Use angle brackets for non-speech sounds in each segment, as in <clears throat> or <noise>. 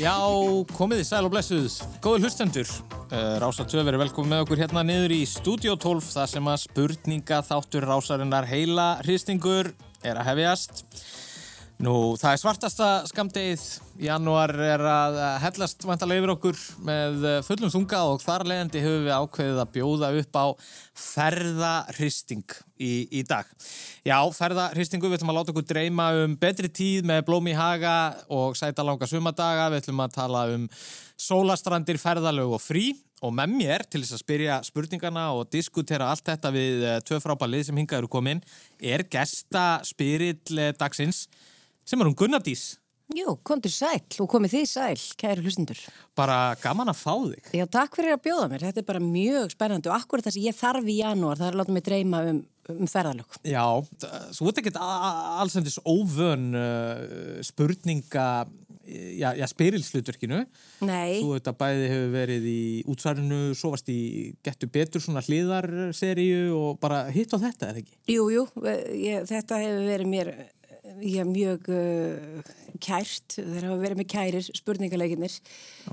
Já, komið í sæl og blessuð. Góður hlustendur. Uh, Rása 2 verið velkomið með okkur hérna niður í Studio 12 þar sem að spurninga þáttur rásarinnar heila hristingur er að hefjast. Nú, það er svartasta skamdegið. Janúar er að hellast vantalega yfir okkur með fullum þunga og þar leiðandi höfum við ákveðið að bjóða upp á ferðarhristing í, í dag. Já, ferðarhristingu, við ætlum að láta okkur dreyma um betri tíð með blómi haga og sæta langa sumadaga. Við ætlum að tala um sólastrandir, ferðalög og frí og með mér til þess að spyrja spurningana og diskutera allt þetta við tvö frábælið sem hinga eru komin er gesta spyrill dagsins sem er um Gunnardís. Jú, kontur sæl og komið þið sæl, kæri hlustundur. Bara gaman að fá þig. Já, takk fyrir að bjóða mér. Þetta er bara mjög spennandi og akkurat það sem ég þarf í janúar, það er að láta mig dreyma um, um ferðalög. Já, svo ert ekki alls endis óvön uh, spurninga, já, já spyrilslutverkinu. Nei. Þú veit að bæði hefur verið í útsvarinu, svo varst í Gettu betur svona hliðarseríu og bara hitt á þetta, eða ekki? Jú, jú, ég, þetta hefur verið mér já, mjög uh, kært, þeir hafa verið með kærir spurningaleikinir.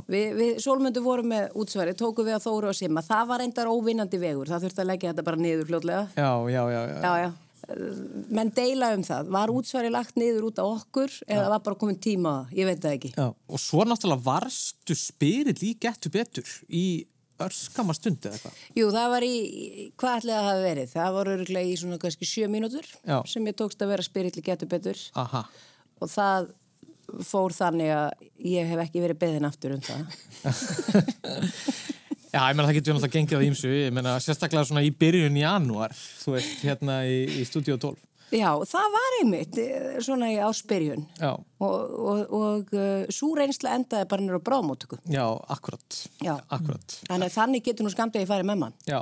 Vi, við Sólmundu vorum með útsværi, tóku við að Þóru og Simma, það var endar óvinnandi vegur, það þurfti að leggja þetta bara niður fljótlega. Já, já, já. já. já, menn deila um það var útsværi lagt niður út á okkur eða var bara komin tíma á það, ég veit það ekki Já, og svo náttúrulega varstu spyrill í Gettu betur í örskama stund eða eitthvað? Jú, það var í, hvað ætlaði að hafa verið? Það voru öruglega í svona kannski sjö mínútur Já. sem ég tókst að vera spyrilli getur betur Aha. og það fór þannig að ég hef ekki verið beðin aftur um það. <laughs> Já, ég meina það getur náttúrulega gengið á ímsu, ég meina sérstaklega svona í byrjun í janúar, þú veist, hérna í, í Studio 12. Já, það var einmitt svona í áspyrjun Já. og, og, og uh, svo reynsla endaði bara nýra á bráðmótöku. Já, akkurat. Já. Akkurat. Þannig þannig getur nú skamdegi að fara með mann. Já.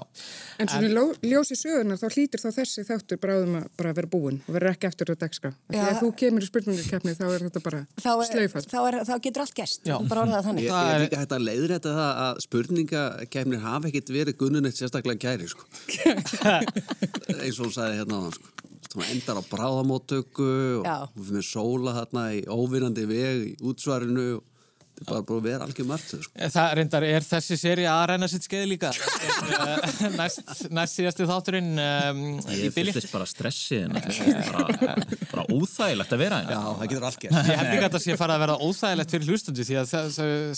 En svona en... ljósi sögurnar þá hlýtur þá þessi þáttur bráðum að bara vera búin og vera ekki eftir þetta ekstra. Þegar þú kemur í spurningakefni þá er þetta bara slaufast. Þá, er, þá getur allt gæst. Bara orðað þannig. Ég er líka hægt að leiðra þetta það að spurningakefnir hafa ekkit verið gunnunett sérstaklega kæri sko. <laughs> eins og hún sagði hérna á hann sko það endar á bráðamóttöku og við finnum sóla þarna í óvinnandi veg í útsvarinu og þetta er bara búin að vera algjör margt sko. Það reyndar, er þessi séri að reyna sitt skeið líka. Næst, næst síðastu þátturinn um, Ég fyllist bara stressi bara, bara óþægilegt að vera Já, það getur allt gert Ég hef líka að það sé að fara að vera óþægilegt fyrir hlustundu því að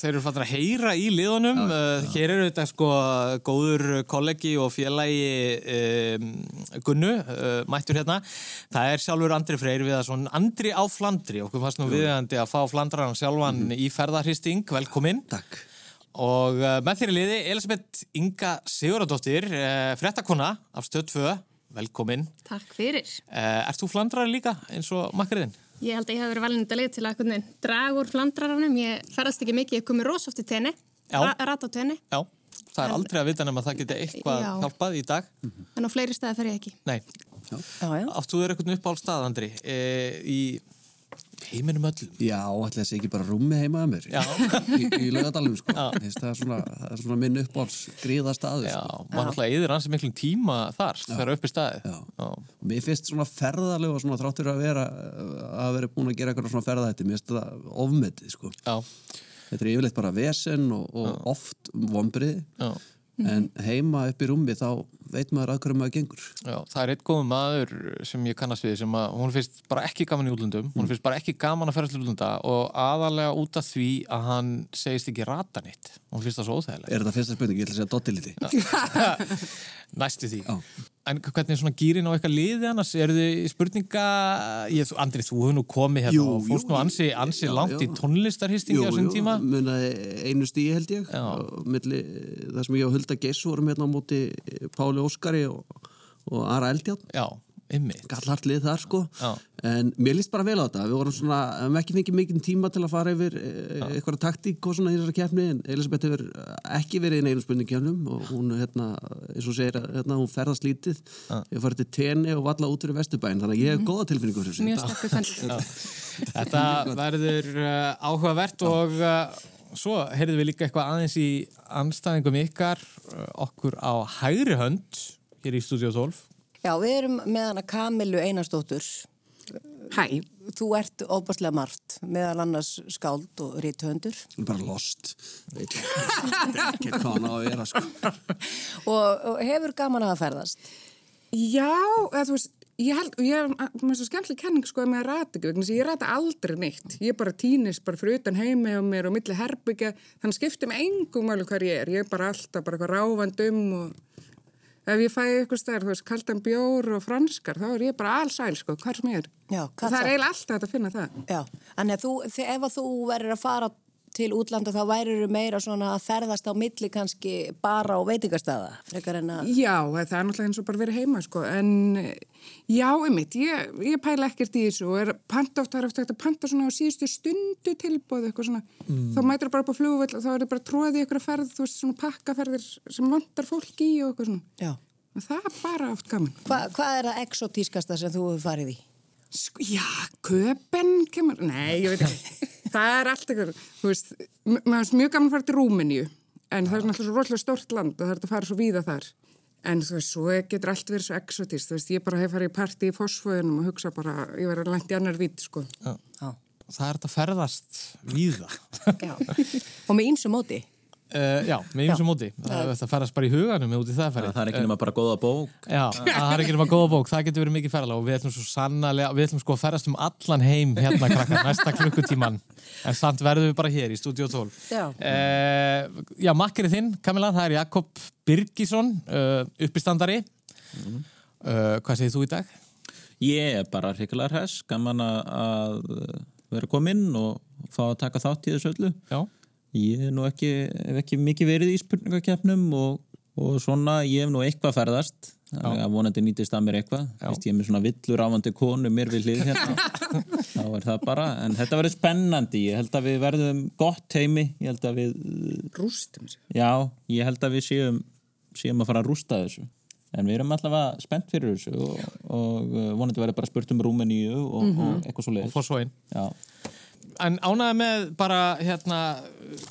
þeir eru fattur að heyra í liðunum. Já, já. Hér eru þetta sko góður kollegi og félagi um, Gunnu uh, mættur hérna. Það er sjálfur Andri Freyr við að svona Andri á Flandri. Okkur fannst nú viðandi að fá Flandrarn sjálfan mm -hmm. í ferðar Hristing, velkomin. Takk. Og uh, með þér í liði Elisabeth Inga Siguradóttir, uh, frettakona af stöð 2, velkomin. Takk fyrir. Uh, Erst þú flandrari líka eins og makkariðin? Ég held að ég hef verið valin þetta leið til að draga úr flandraranum. Ég ferðast ekki mikið, ég komi rosoft í tenni, rat á tenni. Já, það er en, aldrei að vita nefn að það geti eitthvað já. hjálpað í dag. En á fleiri staði fer ég ekki. Nei. Áttu þér eitthvað upp á allstað, Andri, e, í heiminum öllum. Já, ætla þessi ekki bara rúmi heima að mér. Í, í laugadalum sko. Það er svona, svona minn uppáls gríða staðu Já, sko. maður alltaf eður hansi miklum tíma þar þegar upp í staði Já. Já. Mér finnst svona ferðaleg og svona þráttur að vera að vera búin að gera eitthvað svona ferðaðætti mér finnst það ofmetið sko. Já. Þetta er yfirleitt bara vesen og, og oft vombrið en heima upp í rúmi þá veit maður að hverju maður gengur. Já, það er eitt góðum maður sem ég kannast við sem að hún finnst bara ekki gaman í útlundum hún finnst bara ekki gaman að ferja til útlunda og aðalega út af því að hann segist ekki rata nýtt hún finnst það svo óþægilegt. Er þetta fyrsta spurning? Ég ætla að segja dottiliti <laughs> Næstu því. Já. En hvernig er svona gýrin á eitthvað liði annars? Er þið spurninga ég, Andri, þú hefur nú komið hérna jú, og fórst nú ansi, ansi já, langt já. í tónlistarhistingi á þessum tíma. Jú, einu stíi held ég. Milli, það sem ég og Hulda Gess vorum hérna á móti Páli Óskari og, og Ara Eldjátt Já, ymmið Gallhartlið þar sko. Já. En mér líst bara vel á þetta. Við vorum svona, við hefum ekki fengið mikið tíma til að fara yfir e, eitthvað taktík og svona í þessari kefni en Elisabeth hefur ekki verið í neilum spurningkefnum og hún, hérna, eins og segir hérna, hún ferðast lítið. Ég farið til tenni og valla út fyrir Vesturbæn þannig að ég hef mm. góða tilfinningu fyrir þessu. Mjög stakku <laughs> Þetta verður uh, áhugavert og uh, svo heyrðum við líka eitthvað aðeins í anstæðingum ykkar uh, okkur á hægri hönd hér í Studio 12 Já, við erum með hana Kamilu Einarstóttur Hæ. Þú ert óbúslega margt, meðal annars skáld og ríthöndur. Bara lost. Veit ekki hvað hann á að vera, sko. <laughs> og, og hefur gaman að ferðast? Já, eða þú veist, ég held, og ég er með svo skemmtileg kenning sko að rata ekki, vegna ég rata aldrei neitt. Ég bara týnist bara fyrir utan heimi og mér og milli herbyggja, þannig skiptir mig engum alveg hver ég er. Ég er bara alltaf bara eitthvað ráfandum og ef ég fæði eitthvað stær, þú veist, kaldan bjór og franskar, þá er ég bara allsæl, sko, hvar sem ég er. Já, það er eiginlega alltaf að finna það. Já, en ef þú, ef þú verður að fara til útlanda þá værir meira svona að ferðast á milli kannski bara á veitingarstaða, frekar en að... Já, það er náttúrulega eins og bara verið heima, sko, en já, einmitt, ég, ég pæla ekkert í þessu og er panta oft, það er ekkert að panta svona á síðustu stundu tilbóð eitthvað svona, mm. þá mætir það bara upp á flugvöld og þá er það bara tróðið ykkur að ferð, þú veist, svona pakkaferðir sem vantar fólk í og eitthvað svona. Já. Og það er bara oft gaman. Hva, hvað er það exotískasta sem þú hefur farið í? Sko, já, köpen kemur, nei, ég veit ekki. <laughs> það er allt eitthvað, þú veist, maður er mjög gaman að fara til Rúmeníu, en það er náttúrulega svo rosalega stort land og það er að fara svo víða þar. En þú veist, svo getur allt verið svo exotist, þú veist, ég bara hef farið í parti í fósfóðunum og hugsa bara, ég verði langt í annar vít, sko. Já. Já. Það er þetta ferðast víða. Já, og með eins og móti. Uh, já, með eins og móti. Það, það ferðast bara í huganum út í það ferði. Það er ekki nema bara góða bók. Já, það er ekki nema góða bók. Það getur verið mikið ferðalega og við ætlum svo sannlega, við ætlum sko að ferðast um allan heim hérna krakkar næsta klukkutíman. En samt verðum við bara hér í Studio 12. Já. Uh, já, makkerið þinn, Kamila, það er Jakob Birgisson, uh, uppistandari. Mm. Hvað segir þú í dag? Ég er bara hrikalega hress, gaman að vera kominn og fá að taka þátt í þessu öllu. Já. Ég hef nú ekki, hef ekki mikið verið í spurningakefnum og, og svona, ég hef nú eitthvað ferðast. Að vonandi nýtist að mér eitthvað. Vist, ég er með svona villur ávandi konu mér við hlið hérna. <laughs> Þá er það bara, en þetta verður spennandi. Ég held að við verðum gott heimi ég held að við rústum já, ég held að við séum séum að fara að rústa þessu. En við erum allavega spennt fyrir þessu og, og vonandi verður bara spurt um Rúmeníu og, mm -hmm. og eitthvað svo leiðis og fórsvóin en ánaði með bara hérna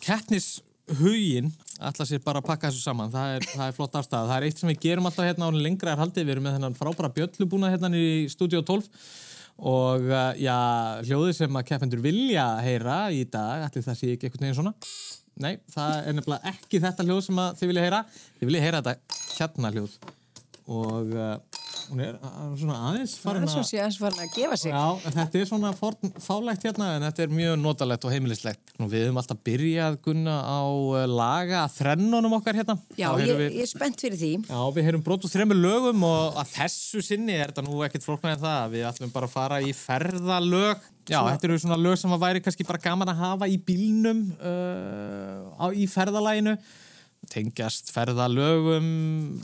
keppnishugin alltaf sér bara að pakka þessu saman. Það er, það er flott afstæða, það er eitt sem við gerum alltaf hérna á lengra er haldið, við erum með þennan frábæra bjöllubúna hérna í stúdíu 12 og uh, já, hljóðið sem að keppendur vilja heyra í dag, allir það sé ekki eitthvað neginn svona. Nei, það er nefnilega ekki þetta hljóð sem þið vilja heyra, þið vilja heyra þetta hérna hljóð. Og uh, hún er svona aðeins farin að... Síðan farin að gefa sig. Já, þetta er svona forn, fálægt hérna en þetta er mjög notalegt og heimilislegt. Nú við höfum alltaf byrjað gunna á eh, laga þrennunum okkar hérna. Já, ég, við, ég er spennt fyrir því. Já, við heyrum brotu þremur lögum og að þessu sinni er þetta nú ekkert flóknar en það. Við ætlum bara að fara í ferðalög. Já, svona. þetta eru svona lög sem að væri kannski bara gaman að hafa í bílnum uh, á, í ferðalæginu tengjast ferðalögum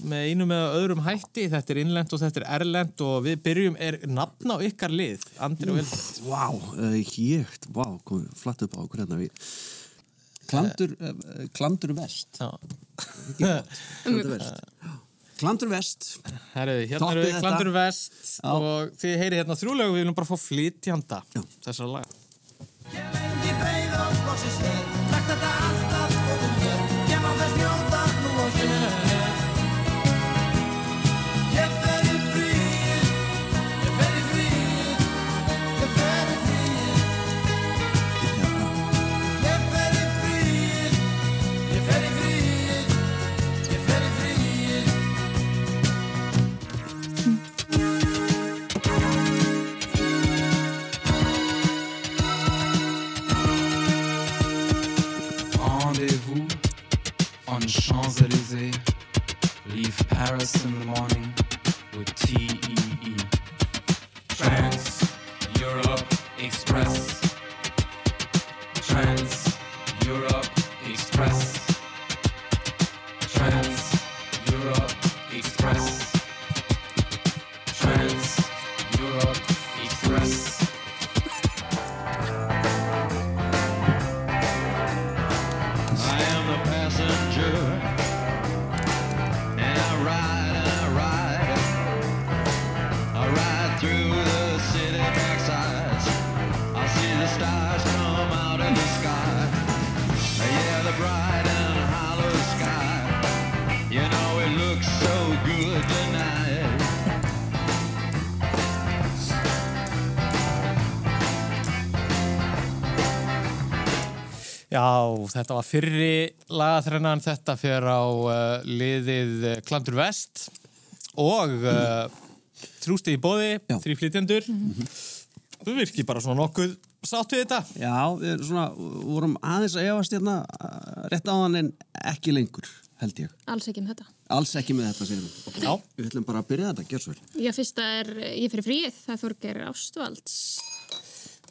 með einu með öðrum hætti. Þetta er innlend og þetta er erlend og við byrjum, er nafn á ykkar lið Andri og Vildur Vá, uh, ég, vá, komum flatt upp á hérna. Við Klandur, uh, klandur vest. Klandur vest. Klandur vest. Herriði, hérna eru við Klandur vest Já. og þið heyri hérna þrjúlegu við viljum bara fá flytjanda þessar lag Ég lengi beigð á flósið sér Lagt þetta alltaf Champs Elysees. Leave Paris in the morning with tea Já, þetta var fyrri lagaþrennan, þetta fyrir á uh, liðið uh, Klandur Vest og uh, þrjústi í bóði, þrý flytjandur. Þú virkir bara svona nokkuð sáttu þetta. Já, við svona, vorum aðeins að efast hérna rétt á hann en ekki lengur, held ég. Alls ekki með þetta. Alls ekki með þetta, séum við. Já. Við ætlum bara að byrja þetta, gjör svo vel. Já, fyrsta er, ég fyrir fríið, það þorgir Ástvalds.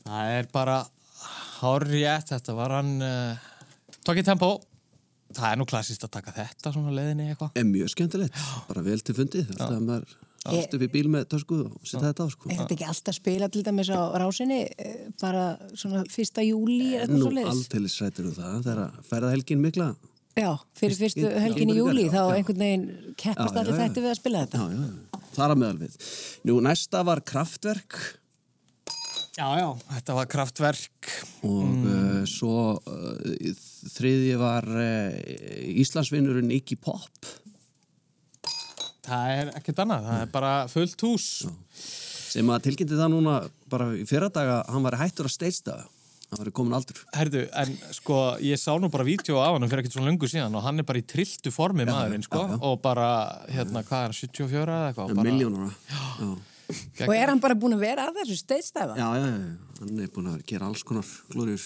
Það er bara hárjætt, þetta var hann uh, tók í tempo. Það er nú klassist að taka þetta svona leiðinni eitthvað. Er mjög skemmtilegt, bara vel til fundið. Þetta er maður allt upp í bíl með tösku og setja þetta á sko. Er þetta ekki alltaf spila til dæmis á rásinni eh, bara svona fyrsta júli eða Nú allteilis rættir um það, þegar ferðahelgin mikla. Já, fyrir fyrstu helgin í júli þá já. einhvern veginn keppast Já, já, allir já. þetta við að spila þetta. Já, já, já. Það er að meðal við. Nú, næsta var kraftverk Já, já. Þetta var kraftverk. og mm. svo uh, þriðji var uh, Íslandsvinnurinn Iggy Pop. Það er ekkert annað, það er bara fullt hús. sem að tilkynnti það núna bara í fyrradaga hann var hættur að steitstaða hann var komin aldur Herðu, en sko, ég sá nú bara vídeo af hann fyrir ekkert svona lungu síðan og hann er bara í trilltu formi maðurinn, sko, já, já. og bara, hérna, hvað er hann, 74 eða eitthvað? bara- miljónara já. Gegn- Og er hann bara búin að vera að þessu steiðstæfa? Já, já, já, hann er búin að gera alls konar glóriur,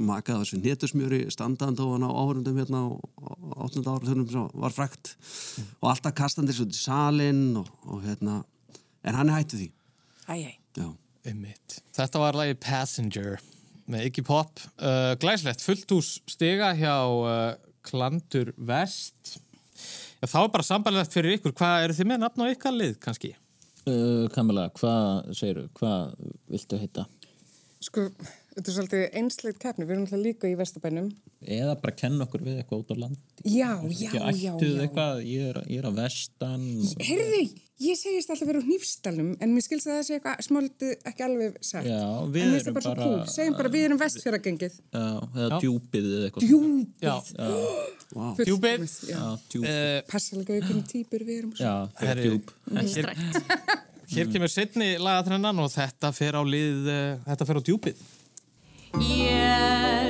makað þessu netusmjöri, standaðan tóðan á áhörundum hérna á 8. áratunum sem var frækt og alltaf kastandi svo til salin og, og hérna, en hann er hættu því. Já, Einmitt. Þetta var lagi Passenger með Iggy Pop. Uh, glæslegt, fullt hús stiga hjá uh, Klandur Vest. Já, þá er bara sambarlegt fyrir ykkur. Hvað eru þið með nafn á ykkar lið, kannski? Uh, Kamila, hvað segirðu? Hvað viltu heita? Sko, þetta er svolítið einsleitt keppni, við erum alltaf líka í Vestabænum. Eða bara kenna okkur við eitthvað út á land Já, já, já, ættuð já. eitthvað, ég er, ég er á vestan Heyrðu, ég segist alltaf vera á hnífstalum, en mér skilst að það sé eitthvað smáltið ekki alveg sagt. Já, við en mér finnst erum það bara svo bara- cool. Segjum bara, við erum vestfjöragengið. Já, eða djúpið eða eitthvað Djúpið. Já. wow. Djúp Uh, Passa líka við hvernig týpur við erum. Já, það er Strækt. hér kemur setni lagatrennan og þetta fer á lið, uh, þetta fer á djúpið. Ég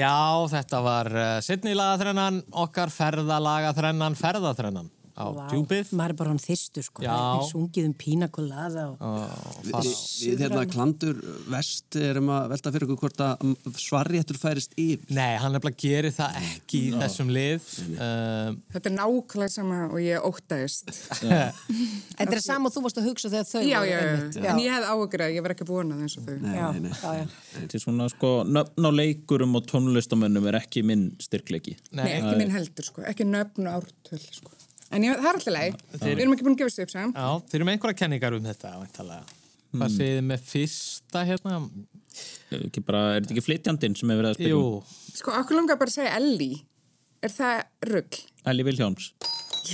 Já, þetta var uh, setni lagaþrennan, okkar ferðalagaþrennan, ferðaþrennan á djúpið. Maður er bara hann þyrstur sko. Sungið um pínakolada og... Við, við hérna klandur vest erum að velta fyrir okkur hvort að svarréttur færist yfir Nei, hann er bara að gera það ekki í þessum lið. Uh, Þetta er nákvæmlega sama og ég óttaðist. <laughs> Þetta er sama og þú varst að hugsa þegar þau Já, já. En ég hef áhugur að ég var ekki búin að eins og þau. Nei, Já, nei, nei. já, já. Þetta er svona sko, nöfn á leikurum og tónlistamönnum er ekki minn styrkleiki Nei, ekki minn heldur, sko. Ekki nöfn og ártöl, sko. En ég, það er alltaf leið. Við erum ekki búin að gefa þessu upp, sagðum. já, þeir eru með einhverja kenningar um þetta, væntalega. Hvað segið þið með fyrsta hérna? Ekki bara, er þetta ekki flytjandinn sem hefur verið að spila Jú, um? Sko, okkur langar bara að segja Ellie. Er það rugg? Elli Vilhjáms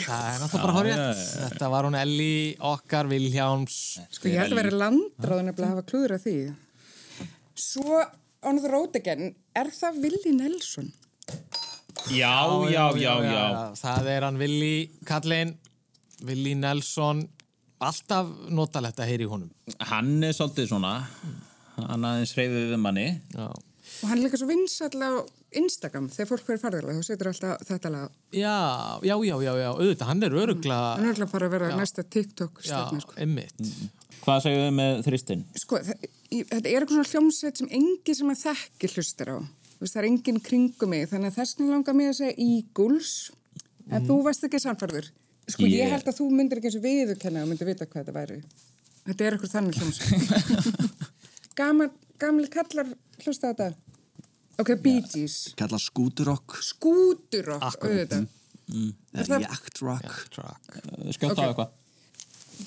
það er náttúrulega bara horrið. Þetta var hún Elli, okkar, Vilhjáms. Sko, ég held að vera landráðun að hafa klúður að því. Svo, on the road again, er það Willi Nelson? Já, já, já, já Það er hann Willi Kallin, Willi Nelson. alltaf notalegt að heyri í honum Hann er svolítið svona hann aðeins reyfið við manni Já, Og hann er líka svo vinsall á Instagram þegar fólk verður farðarlega, þá setur alltaf þetta lag. já, já, já, já, já auðvitað, hann er örugla Hann er alltaf bara að vera Já. næsta TikTok Já, stefni, sko. einmitt Hvað við með þristinn? Sko, þetta er eitthvað svona hljómsveit sem engi sem að þekki hlustar á. Þú veist, það er enginn kringum mig, þannig að þess vegna langar mig að segja Eagles, en þú varst ekki samfarður. Sko, ég Ég- held að þú myndir ekki eins og viðurkenna og myndir vita hvað þetta væri. Þetta er eitthvað þannig hljómsveit. <laughs> Gamli kallar hlusta á þetta. Ok, Bee Gees. Kalla skúturokk Skúturokk, auðvitað. eða jaktrock Track. Skjóta á eitthvað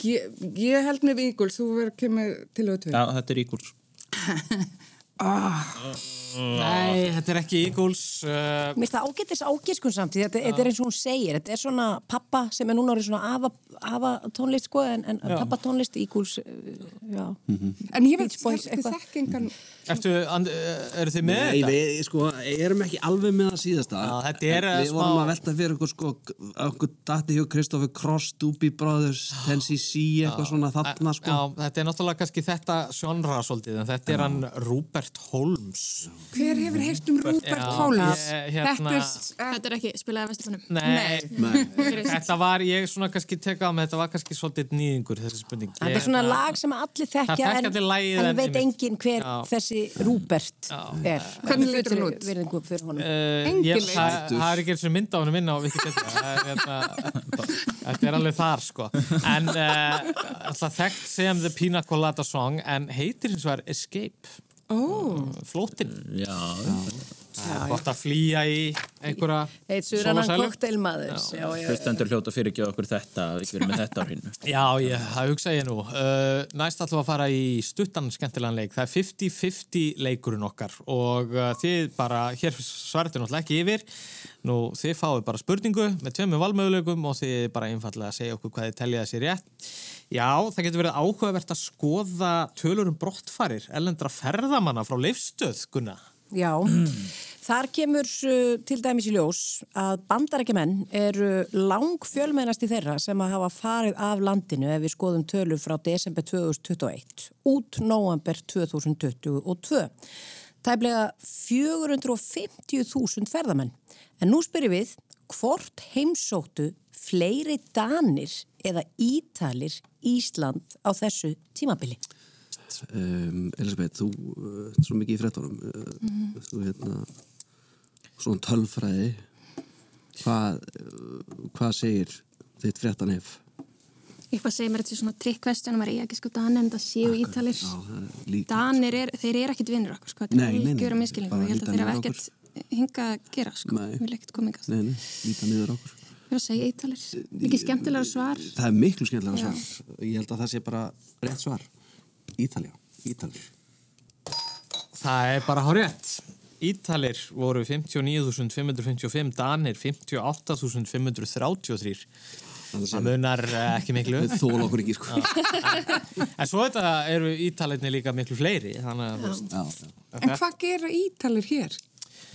Ég, ég held með Eagles, þú verður kemur til auðvitað. Já, þetta er <laughs> íkúls Nei, þetta er ekki Eagles uh, Mér finnst það ágættis ágiskun samt þetta, þetta er eins og hún segir, þetta er svona pappa sem er núna orðið svona afa, afa tónlist sko, en, en pappa tónlist íkúls, já. En ég veit, Beach Boys, þið eitthvað. þekkingan... Ertu, and, uh, eru þið með Nei, þetta? við sko, erum ekki alveg með það síðasta Já, þetta er, eh, Við smá- vorum að velta fyrir okkur sko okkur dati hjá Kristoffer Cross, Doobie Brothers Tennessee, eitthvað svona þarna sko Já, þetta er náttúrulega kannski þetta sjónra svolítið, en þetta er hann Rupert Holmes Hver hefur heyrt um Rupert Já, Holmes? ég- hérna- Þetta er... Þetta ekki spilaði vestufunum. Nei, Nei. þetta var, ég svona kannski teka á með þetta var kannski svolítið nýðingur þessi spurning Þetta er svona lag sem allir þekkja en, en veit enginn hver Já. Þessi Rupert er. Hvernig lítur Fullri út? Virðingu fyrir honum. Uh, Engin ég, veit. það, það er ekki eins og mynd á henni minna á er, hérna, þetta er alveg þar sko. En uh, alltaf þekkt sem The Pina Colada Song en heitir hins vegar Escape. Ó, flótin Já, er gott að flýja í einhverja Eitt já, já. hlustendur hljóta fyrir ekki okkur þetta Við erum með þetta á hreinu <laughs> Já, ég, það hugsa ég nú. Uh, næst við að fara í stuttan skemmtilegan leik. Það er 50-50 leikurinn okkar og uh, þið bara, hér svartu náttúrulega ekki yfir. Nú, þið fáið bara spurningu með tveimur valmöguleikum og þið bara einfallega segja okkur hvað þið teljið þessi rétt. Já, það getur verið áhugavert að skoða tölur um brottfarir, ellendra ferðamanna frá leifstöð, Gunna. Já, þar kemur uh, til dæmis í ljós að bandarækjumenn eru lang fjölmennast í þeirra sem að hafa farið af landinu ef við skoðum tölur frá desember 2021 út november 2022. Tæplega 450.000 ferðamenn. En nú spyrir við hvort heimsóttu fleiri danir eða ítalir Ísland á þessu tímabili? Um, Elisabeth, þú uh, ert svo mikið í fréttunum uh, þú hérna svona tölfræði hvað, uh, hvað segir þitt fréttan ef Eitthvað segir mér þetta er svona trikk question, maður er ekki sko danir en það séu ítalir. Já, er Danir, er, þeir eru ekkit vinnur okkur, sko. Þetta er nei, algjör að miskilningu. bara Ég held að þeir hafa ekkert hingað að gera, sko. Nei. Ekkert koma hingað. Nei, nei, líta niður okkur Já, segja ítalir. Ekki skemmtilega svar. Það er miklu skemmtilega svar Ég held að það sé bara rétt svar Ítalja, Ítalir Það er bara hárétt. Ítalir voru 59.555, Danir 58.533. Það munar eh, ekki miklu. Þóla okkur ekki sko En svo þetta eru ítalinni líka miklu fleiri, þannig að þú veist, Já, já. en hvað gera ítalir hér?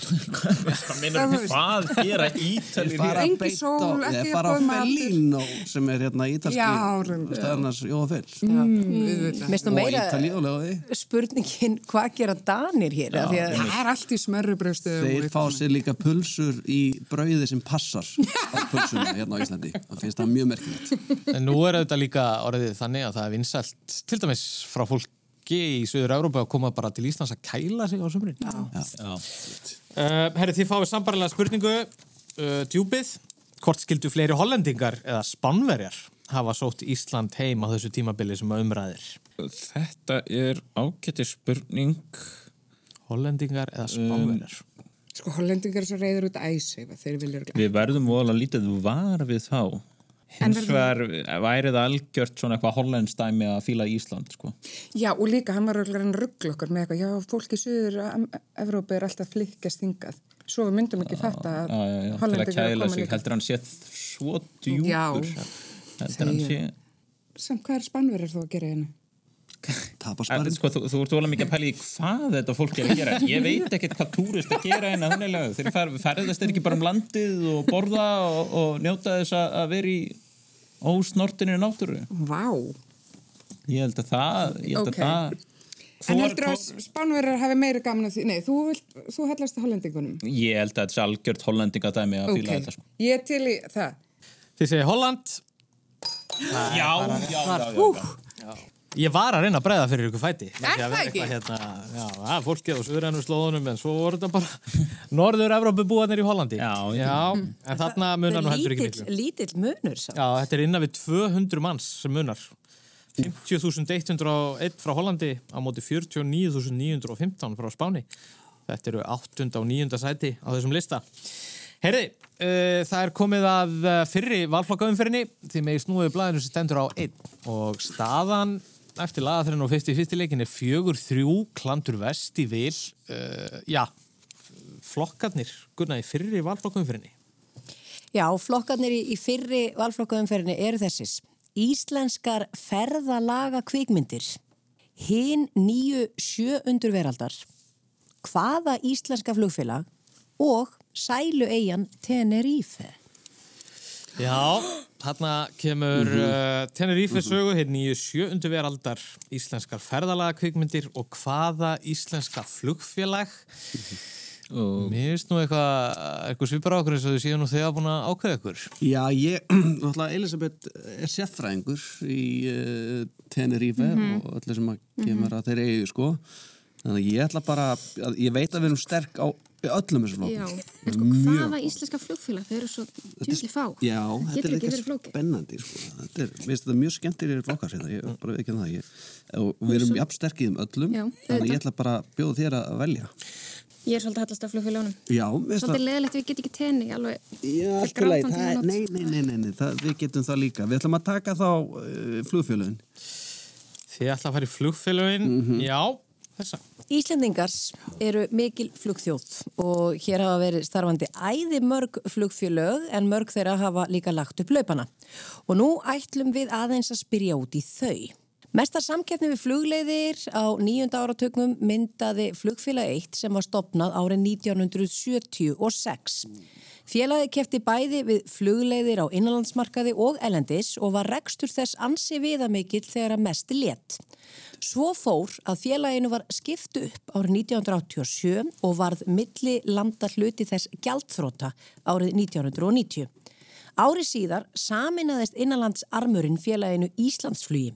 Hvað meinar þið hvað gera ítalir beint sól, á- ekki Ég fara á. Fellino sem er hérna ítalski Já, reyndar. stöðarnas Jóa Fell Auðvitað. Mér finnst nú og meira spurningin hvað gera danir hér? Já, að, Það er allt í smerrubröðstöðum. Þeir fá sér líka pulsur í brauði sem passar á pulsuna hérna á Íslandi <laughs> það finnst það mjög merkilegt en nú er þetta líka orðið þannig að það er vinsælt, til dæmis frá fólki í Suður Európa að koma bara til Íslands að kæla sig á sömurinn. Já, Uh, herri, þið fáið sambarlega spurningu, uh, djúpið, hvort skildu fleiri hollendingar eða spánverjar hafa sótt Ísland heim á þessu tímabili sem að umræðir? Þetta er ágætti spurning Hollendingar eða spánverjar? Sko, hollendingar er svo reyður út æsi, þeir vilja örgla. Við verðum vola lítið var við þá Hins vegar væri það algjört svona eitthvað hollendstæmi að fíla Ísland sko. Já, og líka hann var örgla hann ruggla okkur með eitthvað, já, fólk í Suður Evrópi er alltaf flikkast hingað. Svo við myndum ekki fatta að já, til að kæla koma sig líka. heldur hann sé svo djúpur Já, heldur hann sé Samt hvað er spannverðar þú að gera hérna? Sparinn sko, þú, þú ert volað mikið að pæla í hvað þetta fólk er að gera ég veit ekkert hvað túrist að gera en að hunnilega þeir fer, ferðast þeir ekki bara um landið og borða og, og njóta þess að, að vera í ósnortinir náttúru. Vá. Ég held að það, ég held Ok. að það, En heldur að spánverðar hafi meira gaman að því? Nei, þú, vilt, þú hallast að hollendingunum. ég held að þetta sé algjört hollendingadæmi að fíla þetta sko. Ég er til í það. Þið segir Holland. Já, já, já, já, Ég var að reyna að breyða fyrir ykkur fæti. Er það ekki? Hérna, já, er fólkið á suðrænum slóðunum en svo voru þetta bara <laughs> norður-Evrópu búanir í Hollandi. Já, já. En þarna munar nú heldur ekki miklu. lítill munur sá. Já, þetta er innan við 200 manns sem munar. 50.101 frá Hollandi á móti 49.915 frá Spáni. Þetta eru 8. og 9. sæti á þessum lista. Herði, uh, það er komið að uh, fyrri valflokkaumferðinni því með í snúið blæðinu sem stendur á 1 og staðan eftir lagaþurinn og fyrst í fyrsti leikin er fjögur þrjú klandur vest í vil uh, já, flokkarnir gunna í fyrri valflokkaumferðinni Já, flokkarnir í, í fyrri valflokkaumferðinni eru þessis. Íslenskar ferðalaga kvikmyndir, hinn nýju sjöundur veraldar, hvaða íslenska flugfélag og sælu eigin Tenerife. Já, þarna kemur uh, Tenerife sögu, hér nýju sjöundu veraldar íslenskar ferðalaga kvikmyndir og hvaða íslenska flugfélag. Mér finnst nú eitthvað eitthvað svipar á okkur eins og þau séu nú þegar búin að ákveða ykkur. Já, ég, <clears throat> náttúrulega, Elisabeth er sérfræðingur í uh, Tenerife og öllu sem að kemur að þeir eigu, sko. Þannig að ég ætla bara, að, ég veit að við erum sterk á öllum þessum Já, flokkum. en sko hvaða íslenska flugfélag, þau eru svo djúli fá. Já, þetta er flókið. spennandi, sko. Þetta er, veist, þetta er mjög skemmtir í flokkar ég er bara ekki það. Ég, og við erum jafn sterkið um öllum, Já, þannig að ég ætla bara að bjóða þér að velja. Ég er svolítið hallast af flugfélagunum. Já, veist Svolítið leðilegt við getum ekki tenni alveg. Já, er, nótt. nei, nei, nei, nei, nei það, við getum það líka. Við ætlum að taka þá uh, flugfjölun. Þið ætla að fara í flugfélögin Já, þessa Íslendingars eru mikil flugþjóð og hér hafa verið starfandi æði mörg flugfélög en mörg þeirra hafa líka lagt upp laupana. Og nú ætlum við aðeins að spyrja út í þau. Mesta samkeppni við flugleiðir á nýjunda áratögnum myndaði flugfélag 1 sem var stopnað árið 1976. Félagi kefti bæði við flugleiðir á innanlandsmarkaði og elendis og var rekstur þess ansi viðamikill þegar að mest létt. Svo fór að félaginu var skipt upp árið 1987 og varð milli landa hluti þess gjaldþróta árið 1990. Árið síðar saminaðist innanlandsarmurinn félaginu Íslandsflugi.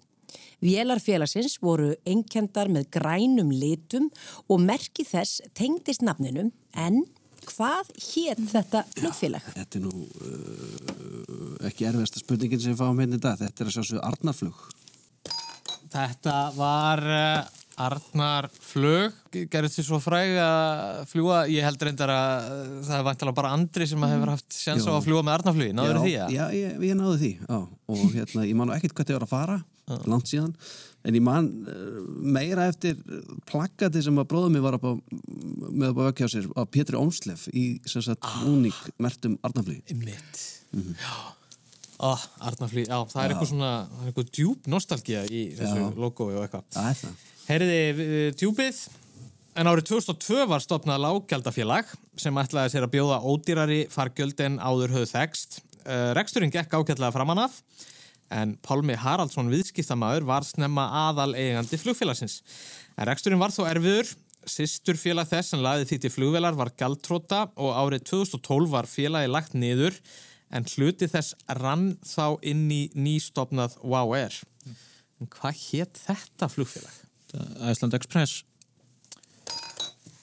Vélarfélagsins voru einkendar með grænum litum og merki þess tengdist nafninum en hvað hétt þetta flugfélag? Þetta er nú uh, ekki erfiðasta spurningin sem við fáum hérna í dag. Þetta er að sjá svo Arnarflug. Þetta var uh, Arnar flug gerðist því svo fræg að fljúa ég held reyndar að uh, það er vantilega bara Andri sem að hefur haft sjans á Já. að fljúa með Arnarflugi, náður því að Já, ég, ég náðu því. Já. Og hérna, ég man nú ekkert hvað þið var að fara, langt síðan. En ég man uh, meira eftir plakkati sem að bróðum mig var á, með upp á vökkjá sér á Pétri Ómslef í sem sagt ah. úník mertum Arnarflugi. Einmitt Já Ó, Arnarflugi, já, það er eitthvað svona það er eitthvað djúb nostalgía í þessu Já. logói og eitthvað er uh, djúbið En árið 2002 var stopnað lággjaldafélag sem ætlaði sér að bjóða ódýrari fargjöld en áður höfðu þekst. Uh, reksturinn gekk ágætlega framan af en Pálmi Haraldsson viðskiptamaður var snemma aðal eigandi flugfélagsins. En reksturinn var þó erfiður. Sistur félag þess sem laði því til flugvelar var Galtróta og árið 2012 var félagi lagt niður en hluti þess rann þá inn í nýstopnað Wow Air. En hvað hétt þetta flugfélag? Iceland Express.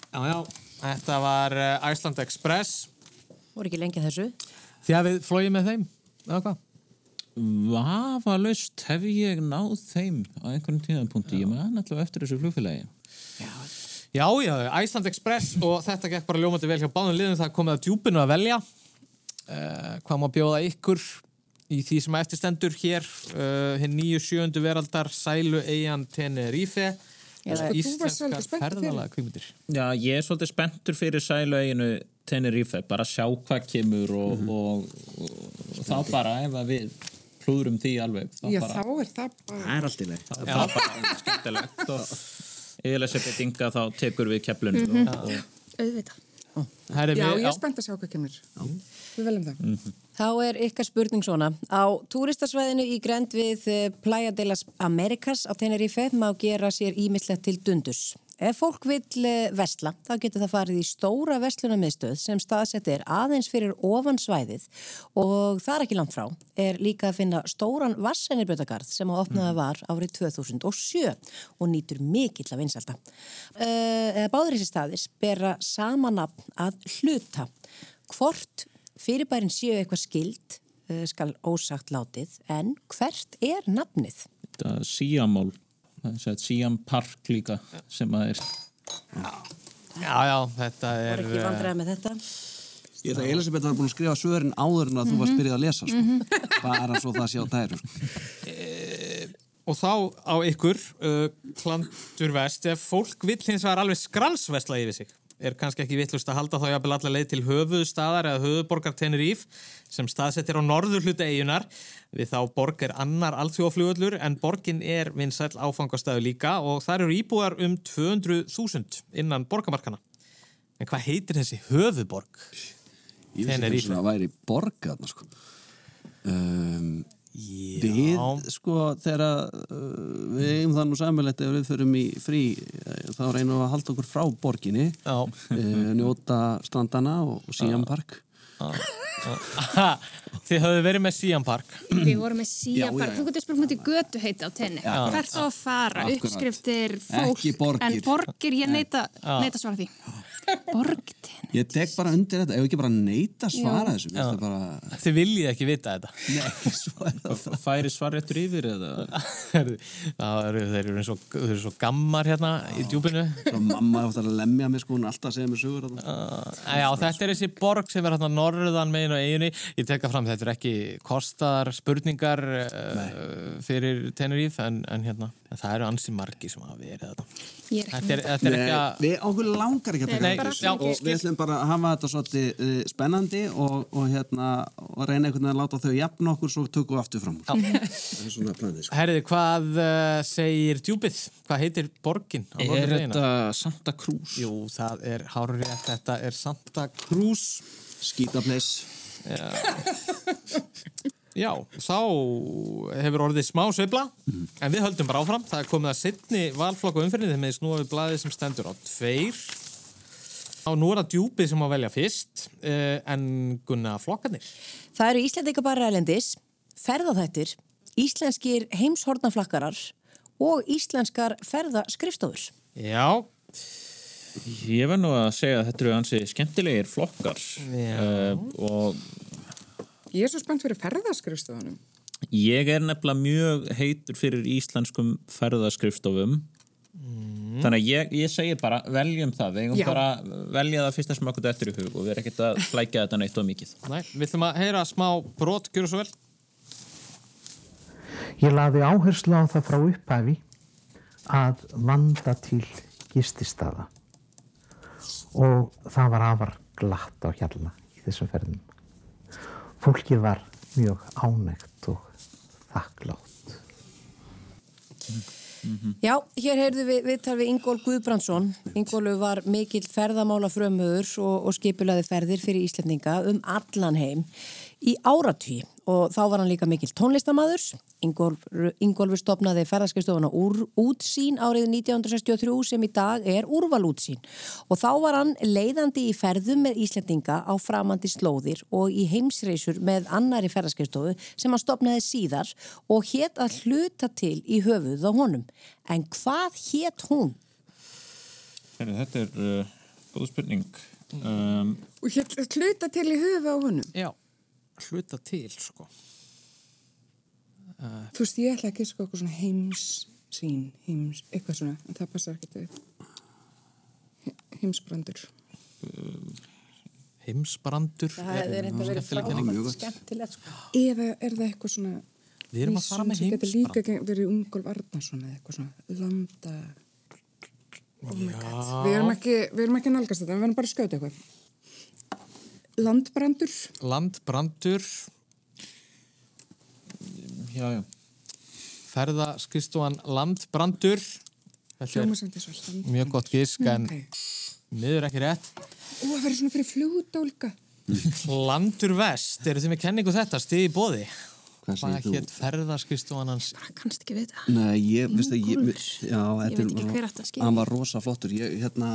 Já, já. Þetta var uh, Iceland Express. Voru ekki lengi að þessu? Þið hafið flóið með þeim, eða hvað? Vafalaust hef ég náð þeim á einhvern tíðanpunkti. Ég man allavega eftir þessu flugfélagi. Já, já, Iceland Express og þetta gekk bara ljómandi vel hjá báðum liðum. Það komið að djúpinu að velja. Uh, hvað má bjóða ykkur í því sem eftir stendur hér. Uh, hinn nýju sjöundu veraldar, Sælu, varst svolítið íslenskar ferðalega kvímyndir. Já, ég er svolítið spenntur fyrir sælueginu Tenerife, bara sjá hvað kemur og, og, og, og þá bara ef að við hlúðrum því alveg þá Já, bara, þá er það bara... Það er allt í leið. þá er það bara skemmtilegt og Elisabeth Inga þá tekur við keflunum og, og Auðvitað. Herri, Já, ég er spennt að sjá hvað kemur. Við veljum það. Þá er ykkar spurning svona. Á túristasvæðinu í grend við eh, Playa de las Americas á Tenerife má gera sér ímislegt til dundus. Ef fólk vill eh, vesla, þá getur það farið í stóra vestlunarmiðstöð sem staðsett er aðeins fyrir ofan svæðið og það er ekki langt frá. Er líka að finna stóran vassenirbjötagarð sem að opnaða var árið 2007 og nýtur mikill af vinsalda. Uh, báður þessi staðis bera sama nafn að hluta. Hvort fyrirbærin séu eitthvað skild uh, skal ósagt látið en hvert er nafnið? Þetta síamál, er síam park líka sem að er Já, já, þetta Það er... er ekki vandræða með þetta. Ég held að Elisabeth var búin að skrifa svörin áður en að þú varst byrjað að lesa sko. bara svo það sé á tæru sko. Og þá á ykkur, uh, klandur vest, ef fólk vill hins vegar alveg skralsvesla yfir sig, er kannski ekki vittlust að halda þá jafnvel allar leið til höfuðstaðar eða höfuðborgar Teneríf sem staðsettir á norður hluta eigunar. Við þá borg er annar alþjóðaflugöllur en borgin er vinsæl áfangastæðu líka og þar eru íbúðar um 200.000 innan borgamarkana. En hvað heitir þessi höfuðborg? Ég vissi ekki svona að væri borgað sko. um, Við, sko, þegar uh, við eigum það nú samverlegt ef við förum í frí eh, þá reynum við að halda okkur frá borginni uh, njóta strandana og, og Siam Park Þið höfðu verið með Siam Park Við vorum með Já, já, já. þú getur spurt mútið götu heita á tenni. Já. Hvert á að fara, uppskriftir, fólk. Ekki borgir. En borgir, ég neita, Já. neita svara því. Borg tenni. Ég tek bara undir þetta, ef ekki bara neita að svara þessu bara, Þið viljið ekki vita þetta. <laughs> Nei, svo er það færi svarréttur yfir eða? <laughs> Heyrðu, Það eru, þeir eru eins og, þeir eru svo gammar hérna í djúpinu. Svo mamma átt að lemja mig sko, hún alltaf segja mér sögur. Uh, já, þetta er þessi borg sem er hérna norðan megin og eiginu. Ég tekka fram, þetta er ekki kostar spurningar uh, fyrir Teneríf, en, en hérna, en það eru ansi margi sem hafa verið þetta. Þetta er, þetta er ekki að... við okkur langar ekki að Nei, já, og við ætlum bara að hafa þetta svolítið uh, spennandi og, og hérna og reyna einhvern veginn að láta þau jafn okkur svo tökum við aftur fram úr. <laughs> það er svona planið sko. Herriði, hvað uh, segir djúpið? Hvað heitir borgin er þetta Santa Cruz? Jú, það er hárið þetta er Santa Cruz. skítapleis Já, þá hefur orðið smá sveifla, en við höldum bara áfram. Það er komið að setni valflokku umferðinni þegar með snúa við blaðið sem stendur á tveir. Og nú er það djúpið sem að velja fyrst, uh, en gunna flokkarnir. Það eru Íslandika bara erlendis, ferðaþættir, íslenskir heimshornaflakkarar og íslenskar ferðaskrifstofur. Já, Ég verð nú að segja að þetta eru hansi skemmtilegir flokkar Já. uh, og Ég er svo spennt fyrir ferðaskrifstofunum. ég er nefnilega mjög heitur fyrir íslenskum ferðaskrifstofum þannig að ég, ég segi bara veljum það, við eigum bara að velja það fyrsta sem okkur eftir í hug og við erum ekkert að flækja þetta neitt of mikið næ, við ætlum að heyra smá brot, gjör svo vel. Ég laði áherslu á það frá upphafi að vanda til gististaða og það var afar glatt á hjalla í þessum ferðum. Fólkið var mjög ánægt og þakklátt. Já, hér heyrðu við við Ingól Guðbrandsson. Ingólu var mikill ferðamála frömmuður og, og skipulaði ferðir fyrir Íslandinga um allan heim í áratví og þá var hann líka mikill tónlistamæður. Ingólfur stopnaði ferðarskistofuna úr útsýn árið 1963 sem í dag er úrvalútsýn og þá var hann leiðandi í ferðum með Íslandinga á framandi slóðir og í heimsreysur með annari ferðarskistofu sem hann stopnaði síðar og hétt að hluta til í höfuð á honum. En hvað hétt hún? Heri, Þetta er uh, góð spurning um, Og hér hluta til í höfu á honum. Já, hluta til, sko. Þú veist, ég ætla ekki sko eitthvað svona heimsýn, heims, eitthvað svona, en það passar ekki. He- Heimsbrandur. Heimsbrandur. Það hefði reynda verið skemmtileg kenning. frábært skemmtilegt sko. Eða er það eitthvað svona... Við erum að fara með Það getur líka heimsbrand. verið Ungolf Arnarsson eða eitthvað svona landa... Oh my god. Við erum ekki, erum ekki nálgast þetta, við verðum bara að skjóta eitthvað. Landbrandur. Landbrandur, Já, já ferðaskistofan Landbrandur. Er mjög gott gísk, en Ok. Miður ekki rétt. Ó, það verður svona fyrir flugdólka. <laughs> Landur vest, eru þið með kenningu þetta, stiði í bóði? Hvað Hvað segir þú? hétt ferðarskristofann hans? Kannst ekki vita. Nei, ég, veist að ég, Ingólfur. já, Ég veit ekki hver skilja. Hann var rosa flottur. Ég, hérna,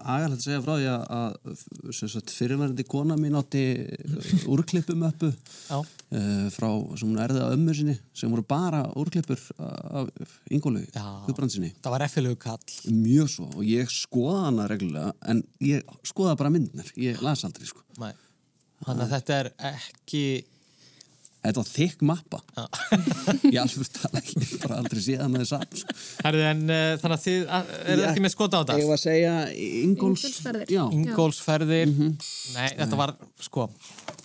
agalegt að segja frá því að, að sem sagt, fyrirverandi kona mín átti uh, úrklippumöppu Já. uh, frá, sem hún erði að ömmu sinni, sem voru bara úrklippur af Ingólu, Guðbrandsinni. Það var effilegu kall. Mjög svo, og ég skoða hana reglulega, en ég skoða bara myndnar, ég las aldrei, sko. Nei. Þannig að þetta er ekki... Þetta var þykk mappa. <laughs> ég alveg tala ekki, bara aldrei síðan að það satt, sko. Herðu, en uh, þannig að þið að- eru Ég- ekki með skota á þetta? Ég var að segja Ingóls... Ingólfsferðir. Já. Ingólfsferðir. Nei, þetta var, sko,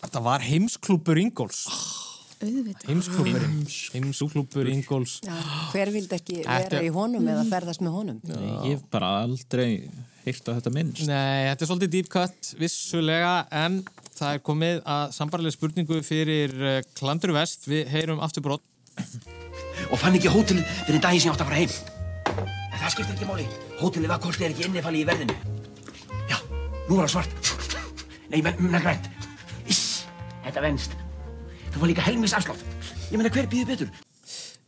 þetta var heimsklúpur Ingóls. Auðvitað. Heimsklúpurinn. Heimsklúpur Ingóls. Já, hver vildi ekki vera í honum eða ferðast með honum? Ég hef bara aldrei heyrt á þetta minnst. Nei, þetta er svolítið deep cut, vissulega, en það er komið að sambarlega spurningu fyrir uh, Klandur Vest. Við heyrum aftur brott. og fann ekki hótelið fyrir daginn sem ég átti að fara heim. En það skiptir ekki máli. Hótelið var kostið er ekki innifalið í verðinu. Já, nú var það svart. Nei, menn, menn, grænt. Iss, þetta venst. Það var líka helmings afslátt. Ég meina, hver býður betur?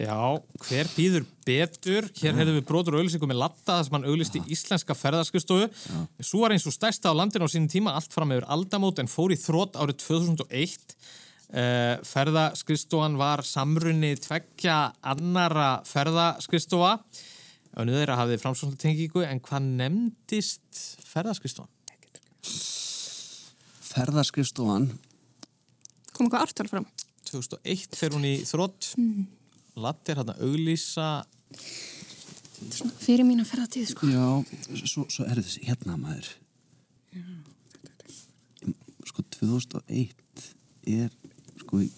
Já, hver býður betur? Hér heyrðum við brotur og auðlýsingu með Latta þar sem hann auðlýsti íslenska ferðarskristofu. Svo var eins og stærsta á landinu á sínum tíma allt fram yfir aldamót en fór í þrótt árið 2001. Uh, ferðaskristofan var samrunni tveggja annara ferðaskristofa. Önnur þeirra hafði framsvonlega tengingu en hvað nefndist ferðaskristofan? Ferðarskrifstofan Kom eitthvað ártal fram? 2001 fer hún í þrótt. Latta er hann að auðlýsa Svona fyrir mína ferðatíð, sko. Já, svo, svo er þessi hérna maður Sko 2001 er sko í-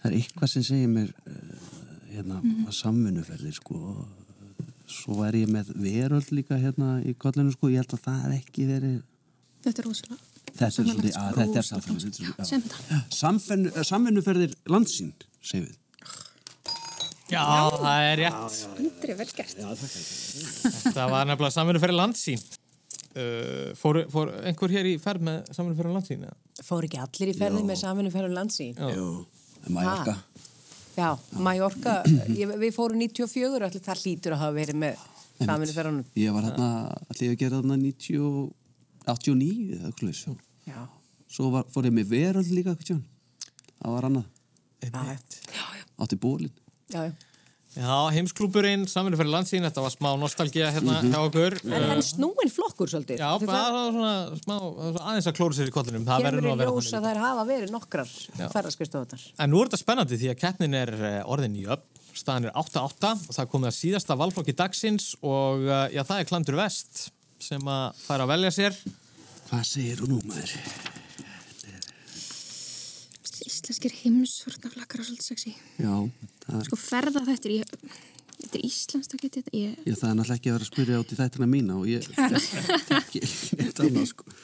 það er eitthvað sem segir mér uh, hérna Mhm. að samvinnuferðir sko svo er ég með veröld líka hérna í kollinu sko, ég held að það hef ekki verið Þetta er rosalega. þetta er svolítið, að þetta er þetta. Samvinnu, samvinnuferðir landsín, segjum við Já, það er rétt. Andri, vel gert. Það var nefnilega samverðu fyrir landsýn. Uh, fór, fór einhver hér í ferð með samverðu fyrir landsýn? eða? Fór ekki allir í ferði með saminu ferðum landsín? Jú, Mallorca. Já, Mallorca, ég, við fórum 94, allir það hlýtur að hafa verið með saminu ferðunum. Ég var hérna, allir að gera þarna 90, og- 89 eða eitthvað leys. Já. Svo var, fór ég með veröld líka? Það var annað. Einmitt. Átti bólinn. Já, já. Heimsklúburinn, samverðu fyrir landsýn, þetta var smá nostalgía hérna Mhm. hjá okkur. En, en snúin flokkur svolítið. Já, Þau bara svona smá, aðeins að klóra sér í kollinum. Það verður Kemur nú í að vera ljós þannig. að þær hafa verið nokkrar Já. ferðarskristofunar. En nú er þetta spennandi því að keppnin er eh, orðin í upp. Staðan er 8-8 og það er komið að síðasta valflokki dagsins og eh, já, það er Klandur Vest sem að fara að velja sér. Hvað segir þú nú, maður? Íslenskir heimsvörnaflakkar er svolítið sexy. Já, það er, Sko ferða þetta er, ég, þetta er íslenskt að geta þetta. Ég, ég, það er náttúrulega ekki að vera að spyrja út í þættina mína og ég <laughs> ekki neitt annað, sko.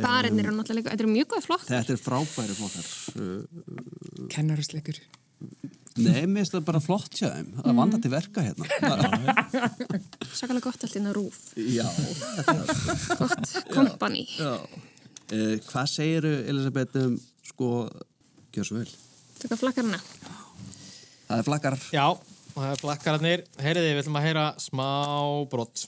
Barinnir eru náttúrulega þetta eru mjög góða flokk. Þetta er frábæri flokkar. Uh, Kennarasleikur. Nei, mér finnst það bara flott hjá þeim. Það Mhm. vanda til verka hérna. <laughs> Sakalega gott allt inn á rúf. Já, Gott kompani. já. Uh, hvað segiru, Elisabeth, um, sko, gjör svo vel. Tökka flakkarna. Það er flakkar. Já, það er flakkararnir. Heyriði, við ætlum að heyra smá brott.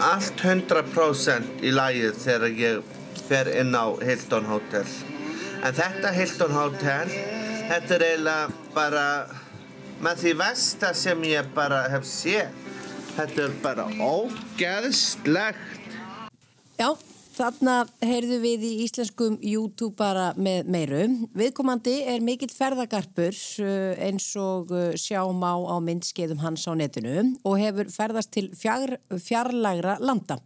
allt 100% í lagið þegar ég fer inn á Hilton Hotel. En þetta Hilton Hotel, þetta er eiginlega bara með því versta sem ég bara hef séð. Þetta er bara ógeðslegt. Já, þarna heyrðu við í íslenskum YouTube bara með meiru. Viðkomandi er mikill ferðagarpur uh, eins og uh, sjá má á myndskeiðum hans á netinu og hefur ferðast til fjar, fjarlægra landa.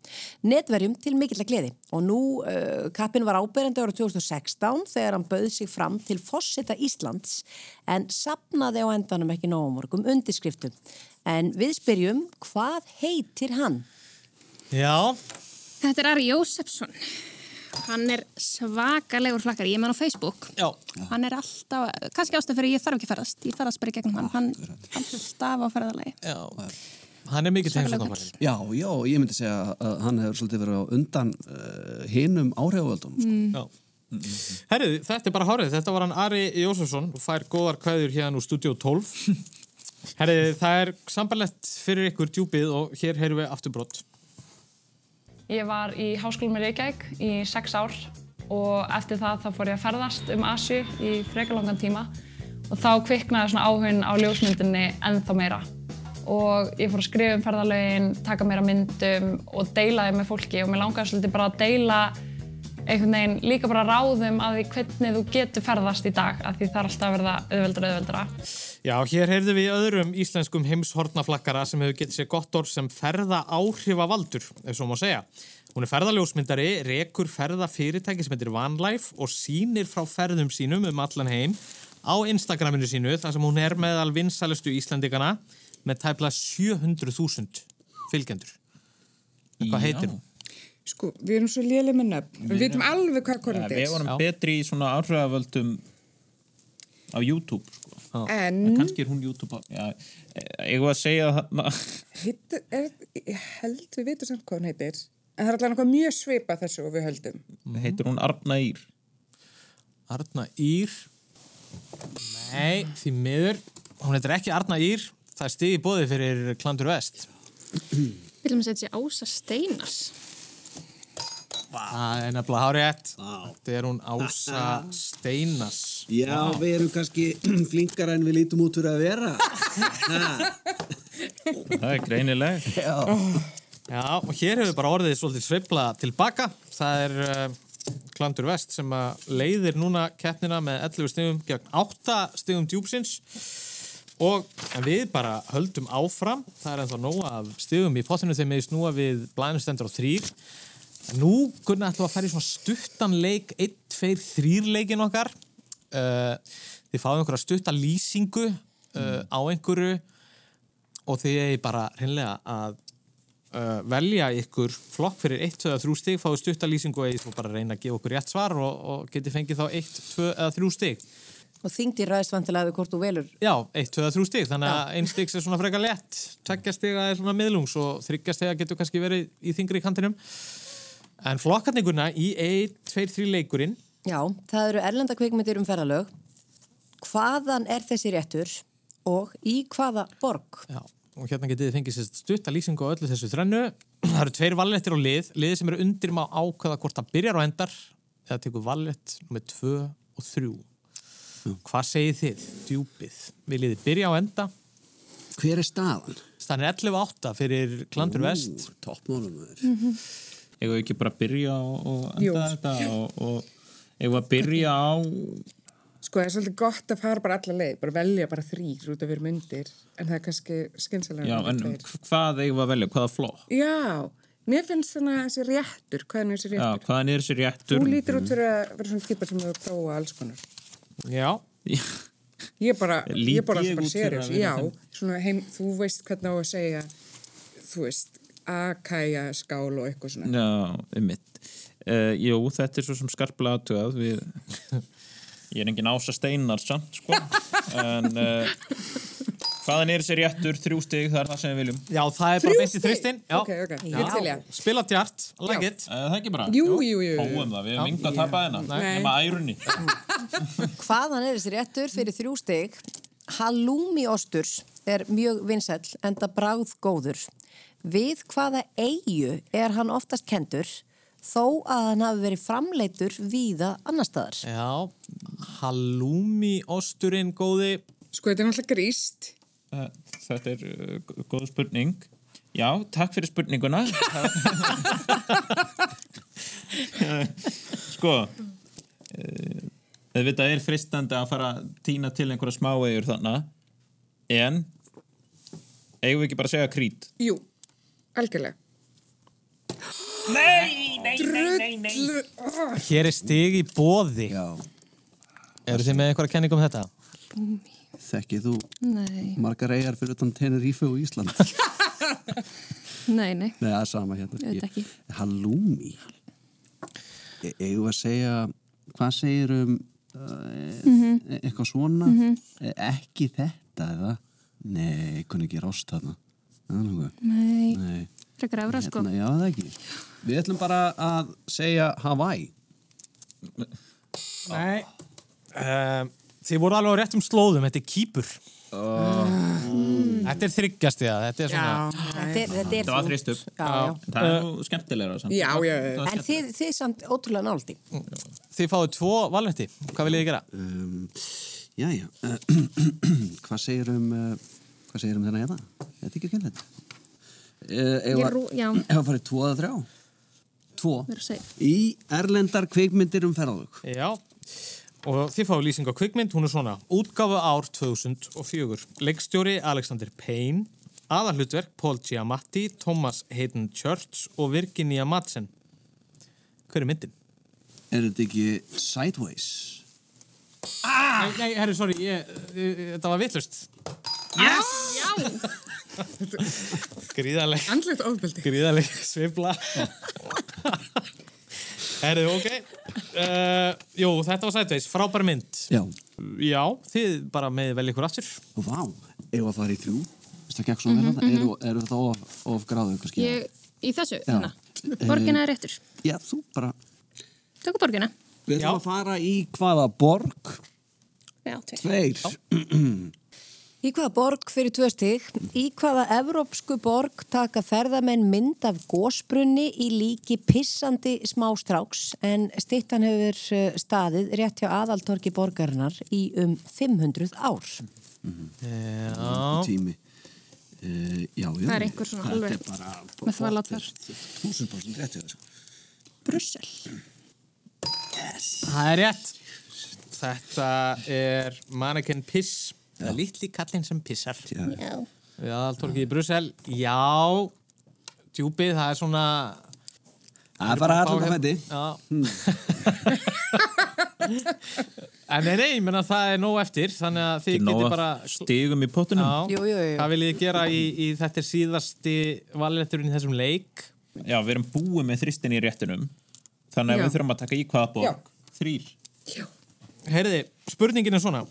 Netverjum til mikill að gleði og nú uh, kappin var áberandi ára 2016 þegar hann bauð sig fram til Fosseta Íslands en sapnaði á endanum ekki nógumorgum undirskriftum. En við spyrjum, hvað heitir hann? Já, Þetta er Ari Jósefsson. Hann er svakalegur flakkar. Ég er með hann á Facebook. Já. Hann er alltaf, kannski ástæð fyrir ég þarf ekki að ferðast. Ég ferðast bara í gegnum hann. Hann alltaf á ferðalagi. Já. hann er mikið heimsóknarfæri. Já, já, ég myndi segja að hann hefur svolítið verið á undan uh, hinum áhrifavöldum. Sko. Mm. Já. Herru, þetta er bara hárið. Þetta var hann Ari Jósefsson og fær góðar kvæður hérna úr Studio 12. Herru, það er sambarlegt fyrir ykkur djúpið og hér heyrum við afturbrott. Ég var í háskólum í Reykjavík í sex ár og eftir það þá fór ég að ferðast um Asju í frekalangan tíma og þá kviknaði svona áhugin á ljósmyndinni ennþá meira. Og ég fór að skrifa um ferðalögin, taka meira myndum og deila þeim með fólki og mér langaði svolítið bara að deila einhvern veginn líka bara ráðum að því hvernig þú getur ferðast í dag af því það er alltaf að verða auðveldra auðveldra. Já, hér heyrðum við öðrum íslenskum heimshornaflakkara sem hefur getið sér gott orð sem ferða áhrifavaldur, ef svo má segja. Hún er ferðaljósmyndari, rekur ferðafyrirtæki sem heitir Vanlife og sýnir frá ferðum sínum um allan heim á Instagraminu sínu þar sem hún er meðal vinsalistu Íslandikana með tæpla 700.000 fylgjendur. Hvað heitir hún? Sko, við erum svo lélega með nöfn. Við veitum alveg hvað korrekt er. Við vorum betri í svona áhrifavöldum á YouTube sko. En- En kannski er hún YouTube Já, ég var að segja það Heitir, er, ég held við veitum samt hvað hún heitir. En það er alltaf eitthvað mjög svipað þessu og við höldum. heitir hún Arna Ír Arna Ír Nei, því miður Hún heitir ekki Arna Ír Það er í bóði fyrir Klandur Vest Viljum við setja Ása Steinars. Það er nefnilega ett Það er hún Ása Steinas Já, við erum kannski <clears throat> flinkar en við lítum út fyrir að vera. Það er greinileg. Já. Já, og hér hefur bara orðið svolítið sveifla tilbaka. Það er uh, Klandur Vest sem að leiðir núna keppnina með 11 stigum gegn 8 stigum djúpsins. Og en við bara höldum áfram. Það er ennþá nóga af stigum í potinu þegar við snúa við blænustendur á þrýr Nú kunna ætlum við að fara í svona stuttan leik 1, 2, 3 leikin okkar. Uh, Þið fáum einhverja stuttan lýsingu uh, á einhverju og þið er bara hreinlega að uh, velja ykkur flokk fyrir 1, 2 eða 3 stig fáið stuttan lýsingu og ég bara reyna að gefa okkur rétt svar og, og geti fengið þá 1, 2 eða 3 stig. Og þingdi ræðst vantilega við hvort þú velur. Já, 1, 2 eða 3 stig þannig að einn stig er svona frekar lett tveggja stiga er svona miðlungs og þryggja stiga getur kannski verið í þingri kantinum En flokkarninguna í 1, 2, 3 leikurinn Já, það eru erlenda kvikmyndir um ferðalög. Hvaðan er þessi réttur og í hvaða borg? Já, og hérna getið þið fengið sér stutta lýsingu á öllu þessu þrennu. Það eru tveir vallettir á lið, liðið sem eru undir má ákveða hvort það byrjar og endar eða tekur vallett með 2 og 3. Hvað segið þið, djúpið? Viljið þið byrja og enda? Hver er staðan? Staðan er 11-8 fyrir Klandur Vest. Toppmálum Ég var ekki bara að byrja og, og enda Jú. þetta og, og að byrja á Sko, það er svolítið gott að fara bara alla leið, bara velja bara þrýr út af við erum undir, en það er kannski skynsalega Já, en hvað eigum við að velja, hvaða flokk? Já, mér finnst þannig að þessi réttur, hvað er þessi Já, réttur? hvaðan er þessi réttur? Þú lítur út fyrir að vera svona típa sem hefur prófað alls konar. Já. Ég bara, Lít ég bara, bara fyrir vera já, svona heim, þú veist hvernig á að segja, þú veist, akæja skál og eitthvað svona. Já, einmitt. Uh, jú, þetta er svo sem skarplega aðtugað við... Ég er engin ása steinar samt, sko. <laughs> en uh, hvaðan er þessi réttur, þrjú stig, það er það sem við viljum. Já, það er bara beint í þristinn. Já. Ok, ok, ég til ég. Spila djart, like it. Uh, það ekki bara? Jú, jú, jú. Fáum það, við hefum yngu að tapa hérna. Nei. Nema ærunni. <laughs> Hvaðan er þessi réttur fyrir þrjú stig? Halloumi osturs er mjög vinsæll enda bráð góður. Við hvaða eigu er hann oftast kendur þó að hann hafi verið framleitur víða annar staðar? Já, halloumi osturinn góði. Sko, þetta er náttúrulega gríst. Uh, þetta er uh, góð spurning. Já, takk fyrir spurninguna. <laughs> sko, uh, þetta er fristandi að fara að týna til einhverja smáegjur þannig, en eigum við ekki bara að segja krít? Jú, algjörlega. Nei, nei, nei, nei, nei. Hér er stig í bóði. Já. Eru þið með einhverja kenning um þetta? Þekkið þú Nei. margar eigar fyrir utan Tenerife og Ísland? <laughs> Nei, nei. Nei, það er sama hérna. Ég veit ekki. Halloumi. E við að segja, hvað segir um uh, Mhm. eitthvað svona? Mhm. E ekki þetta, eða? Nei, kunni ekki rást þarna. Nei, Nei. frekar efra sko. Hérna, já, það ekki. Við ætlum bara að segja Hawaii. Nei. Um, þið voru alveg á réttum slóðum, þetta er kýpur. Þetta er þryggjast í það, þetta er svona... Þetta er, þetta er Það var þungt. þrýst upp. Já, já. Það er nú skemmtilegra samt. Já, já, já. En þið, þið samt ótrúlega náldi. Þið fáið tvo valvetti, hvað viljið þið gera? Um, já, já. <clears throat> hvað segir um, uh, hvað segir um þennan hérna? Þetta er ekki skemmtilegt. Uh, ef Ég að að farið tvo eða þrjá? Tvo. Í erlendar kvikmyndir um ferðalög. Já, og þið fáið lýsing á kvikmynd, hún er svona útgáfu ár 2004 leikstjóri Alexander Payne aðalhlutverk Paul Giamatti Thomas Hayden Church og Virginia Madsen Hver er myndin? Er þetta ekki Sideways? Ah! Nei, nei, herri, sorry, ég, ég, þetta var vittlust Yes! Gríðaleg Andlegt ofbeldi. Gríðaleg svifla Herri, ok uh, Jú, þetta var Sideways, frábær mynd Já. Já, þið bara með vel ykkur aftur Vá, ef að fara í þrjú? Það gekk svona vel þarna? Eru, eru þetta of, of gráðu kannski? Ég, í þessu, Já. hérna. Borgina er réttur. Já, þú bara... Tökum borgina. Við ætlum að fara í hvaða borg? Já, tveir. Tveir. <clears throat> Í hvaða borg fyrir tvö stig? Í hvaða evrópsku borg taka ferðamenn mynd af gósbrunni í líki pissandi smástráks en stittan hefur eh, staðið rétt hjá aðaltorki borgarinnar í um 500 ár. Já. Tími. Uh, já, já. Það er einhver svona alveg með þvalatvar. Þúsund prosent rétt hjá þessu. Brussel. Það er rétt. Þetta er Mannequin Piss. Það er litli kallinn sem pissar. Já. Já. Aðaltorkið í Brussel. Já, djúpið, það er svona... Það er bara allan að fætti. Já. en nei, nei, ég menna það er nóg eftir, þannig að þið að bara... stigum í pottunum. Já, Jú, jú, jú. hvað viljið þið gera í, í þetta síðasti valrætturinn í þessum leik? Já, við erum búið með þristin í réttinum. Þannig að Já. við þurfum að taka í hvaða borg. Þrýr. Herði, spurningin er svona.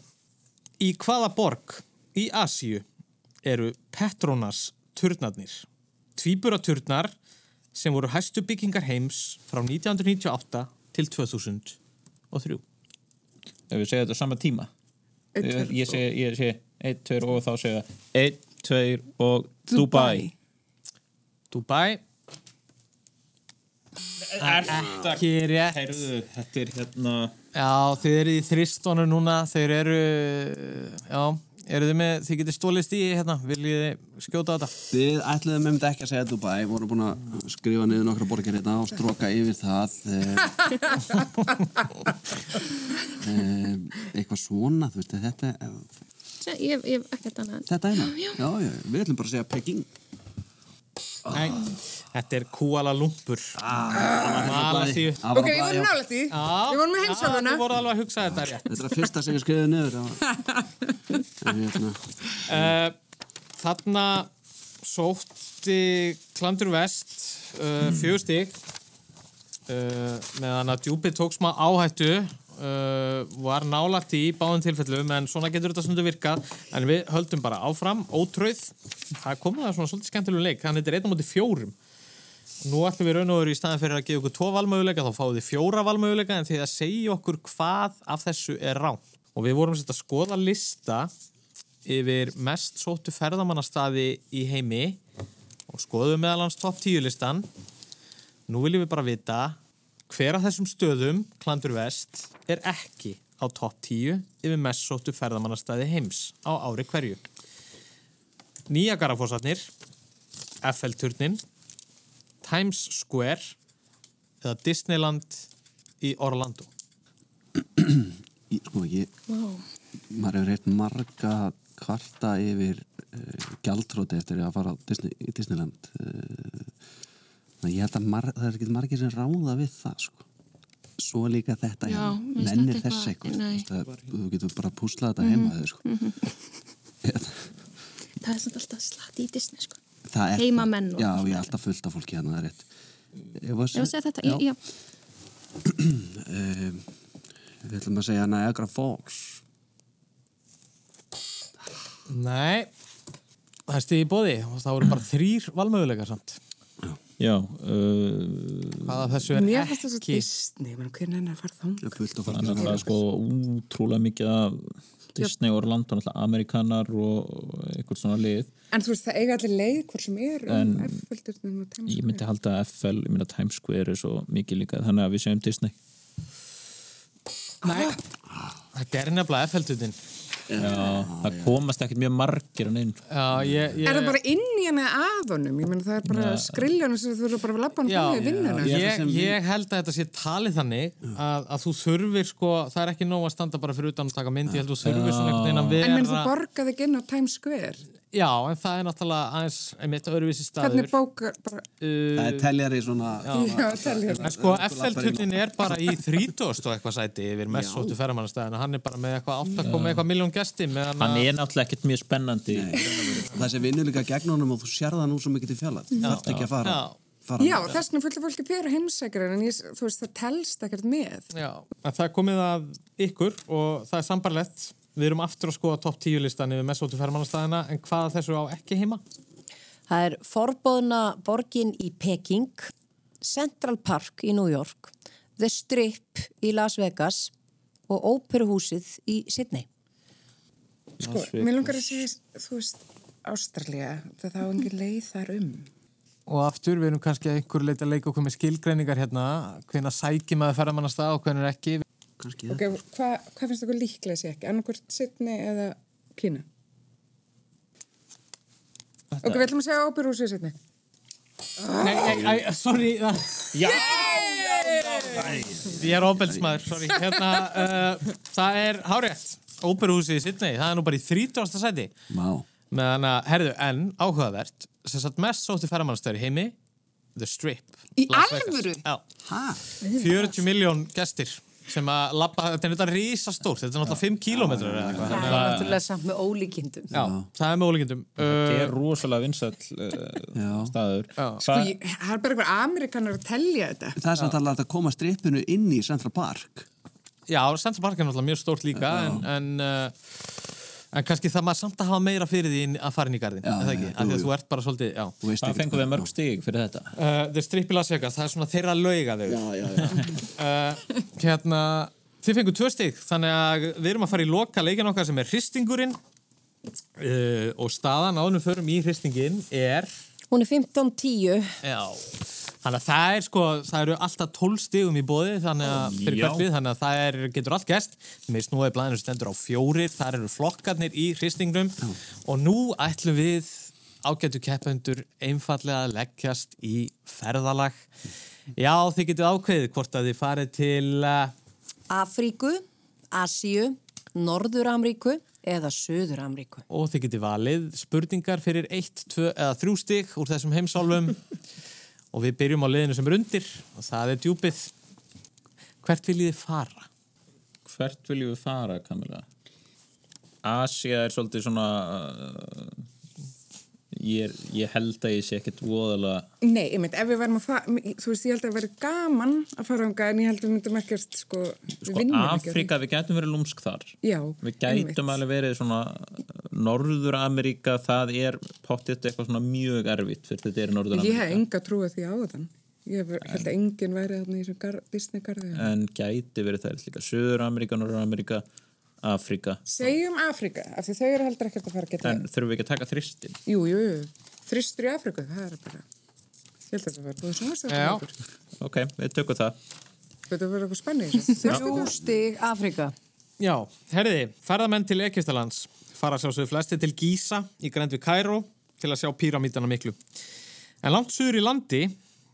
Í hvaða borg í Asíu eru Petronas turnarnir? Tvíburaturnar sem voru hæstu byggingar heims frá 1998 til 2003. Ef við segja þetta á sama tíma. Einn, Ég, segi, ég segi, einn, tveir og þá segja einn, tveir og Dubai. Dubai. Er Ekki rétt. Heyrðu, þetta er hérna... Já, þið eru í þristónu núna, þeir eru, já, eru þið með, þið getið stólist í hérna, viljið þið skjóta á þetta? Við ætluðum um þetta ekki að segja Dubai, vorum búin að skrifa niður nokkra borgir hérna og stróka yfir það. Eh, <laughs> eh, eitthvað svona, þú veist, þetta, Ég, ég hef ekkert annað. en- þetta er það. Já, já, við ætlum bara að segja Peking. Nei, þetta er Kuala Lumpur. Ah, Malasíu. Ok, við vorum nálægt í. Við vorum með Já, heimsálfuna. þið voru alveg að hugsa þetta rétt. Þetta er það fyrsta sem ég var- En <laughs> hérna, Uh, þarna sótti Klandur Vest uh, fjögur stík uh, meðan að djúpið tók smá áhættu uh, var nálagt í báðum tilfellum en svona getur þetta stundu virkað. En við höldum bara áfram, ótröð það komið það svona svolítið skemmtilegum leik. Þannig þetta er einn á móti fjórum. Nú ætlum við raun og veru í staðan fyrir að gefa ykkur tvo valmöguleika þá fáið þið fjóra valmöguleika en því að segja okkur hvað af þessu er rán og við vorum sett að skoða lista yfir mest sóttu ferðamannastaði í heimi og skoðum meðal hans topp 10 listan. Nú viljum við bara vita hver af þessum stöðum, Klandur Vest, er ekki á topp 10 yfir mest sóttu ferðamannastaði heims á ári hverju. Nýjagarafossarnir, FL-turnin, Times Square eða Disneyland í Orlando. sko, ég, Wow. maður hefur reynt marga kvarta yfir uh, gjaldróti eftir að fara á Disney, Disneyland uh, ég held að mar, það er ekki margir sem ráða við það sko. svo líka þetta Já, hérna, þetta þess eitthvað- nei. Þú að getur bara púslað þetta heima þau, sko. <laughs> Það er samt alltaf slatt í Disney, sko. Það er Heimamenn og já, svona. ég er alltaf fullt af fólki hérna, það er rétt Ég var að segja þetta, já. já. <clears throat> um, <clears throat> Við ætlum að segja Niagara Falls Nei, Það er stig í bóði og það voru bara þrýr valmöguleikar samt. Já. Uh, Hvaða þessu er Mér að ekki... Disney, menn hvernig henni að fara þá? fullt og Það er náttúrulega sko útrúlega mikið af Disney og Orlando, náttúrulega Amerikanar og einhvern svona lið. En þú veist, það eiga allir leið hvort sem er um En og Times Ég myndi halda að FL, ég myndi að Times Square er svo mikið líka, þannig að við segjum Disney. Nei, þetta er nefnilega F-heldutin. Já, það komast ekkert mjög margir hann inn. Já, ég... Er það bara inn í henni að honum? Ég meina það er bara Nei. skriljanum sem þú eru bara að lappa hann fram í vinnuna. ég, ég held að þetta sé talið þannig að, að þú þurfir sko, það er ekki nóg að standa bara fyrir utan að taka mynd, ég held að þú þurfir svona einhvern veginn að vera En menn þú borgaði ekki inn á Times Square. Já, en það er náttúrulega aðeins einmitt öðruvísi staður. Hvernig bókar bara... Uh, Það er teljari svona Já, teljari. En sko, FL-tullin er bara í 30 og eitthvað sæti yfir messóttu ferramannastæðina hann er bara með eitthvað 8 komið eitthvað miljón gesti meðan Hann er náttúrulega ekkert mjög spennandi. Það sem vinnur líka gegn honum og þú sér það nú svo mikið til fjalla Þú þarft ekki að fara, Já. fara Já, þess vegna fullt af fólki fyrir heimsækjar en ég, þú veist, það telst ekkert með. Já, en það er komið að ykkur og það er sambarlegt við erum aftur að skoða topp 10 listan yfir messóttu ferramannastæðina en hvaða þessu á ekki heima? Það er forbóðna borgin í Peking, Central Park í New York, The Strip í Las Vegas og Óperuhúsið í Sydney. Sko, mér langar að segja, þú veist, Ástralja, það þá engin <laughs> leið þar um. Og aftur, við erum kannski að einhver leita að leika okkur með skilgreiningar hérna, hvenna sækjum að ferramannastæð og hvenna ekki. Kannski Ok, hvað hva finnst okkur líklega sé ekki? Annarkvort Sydney eða Kína? Ok, við ætlum að segja óperúsið Sydney. Nei, nei, nei, sorry. það- Já! Ég er ofbeldsmaður, sorry. Hérna, uh, það er hárétt. Í Sydney, það er nú bara í 30. sæti. Vá. Meðan að, herðu, en áhugavert, sem sagt mest sótti ferramannastöður í heimi, The Strip. Í Las Vegas. alvöru? Já. Hæ? 40 miljón gestir sem að labba, þetta er þetta rísastórt, þetta er náttúrulega 5 kílómetrar eða eitthvað. Það er náttúrulega samt með ólíkindum. Já, það er með ólíkindum. Þetta Uh, er rosalega vinsall uh, staður. Sko, það er bara einhver Amerikanar að telja þetta. Það er samt alveg að koma strippinu inn í Central Park Já, Central Park er náttúrulega mjög stórt líka en, en, uh, en kannski það maður samt að hafa meira fyrir því að fara inn í garðin, Já, er það já, ekki? jú, Af því að jú. þú ert bara svolítið, já. Hvað fengum við mörg stig fyrir þetta? Uh, The Strip í Las Vegas, það er svona þeirra lauga þau. Já, já, já. <laughs> uh, hérna, þið fengur tvö stig, þannig að við erum að fara í loka leikin okkar sem er hristingurinn uh, og staðan áðunum förum í hristingin er, Hún er 15.10. já, þannig að það er sko, það eru alltaf 12 stigum í bóði, þannig að fyrir hvert við, þannig að það er, getur allt gæst. Með snúaði blæðinu stendur á fjórir, þar eru flokkarnir í hristingnum og nú ætlum við ágætu keppendur einfallega að leggjast í ferðalag. Já, þið getið ákveðið hvort að þið farið til uh, Afríku, Asíu, Norður-Amríku eða Suður-Amríku. og þið getið valið spurningar fyrir 1, 2 eða 3 stig úr þessum heimsálfum <laughs> og við byrjum á liðinu sem er undir og það er djúpið. Hvert viljið fara? Hvert viljum við fara, Kamila? Asia er svolítið svona ég, er, ég held að ég sé ekkert voðalega Nei, ég mynd, ef við varum að fara, þú veist, ég held að það væri gaman að fara ánga en ég held að við myndum ekkert, sko, sko. Afrika, við gætum verið lúmsk þar Já, við gætum alveg verið svona Norður-Ameríka, það er pottitt eitthvað svona mjög erfitt fyrir þetta er Ég hef enga trúið því á þann. Ég hef, held að enginn væri þarna í þessum gar, Disney-garði. en gæti verið það líka Söður-Ameríka, Norður-Ameríka Afrika, Segjum Afrika, af því þau eru heldur ekkert að fara að geta... en þurfum við ekki að taka þristin Jú, jú, jú. Þristur í Afriku, það er bara... Ég held að það var búið svona Já. stafn. ok, við tökum það Þetta verður eitthvað spennið. <laughs> Þrjú stig Afrika. Já, herriði, ferðamenn til Ekistalands fara sjálfsögðu flesti til Gísa í grænt við Kæró til að sjá píramítana miklu. En langt suður í landi,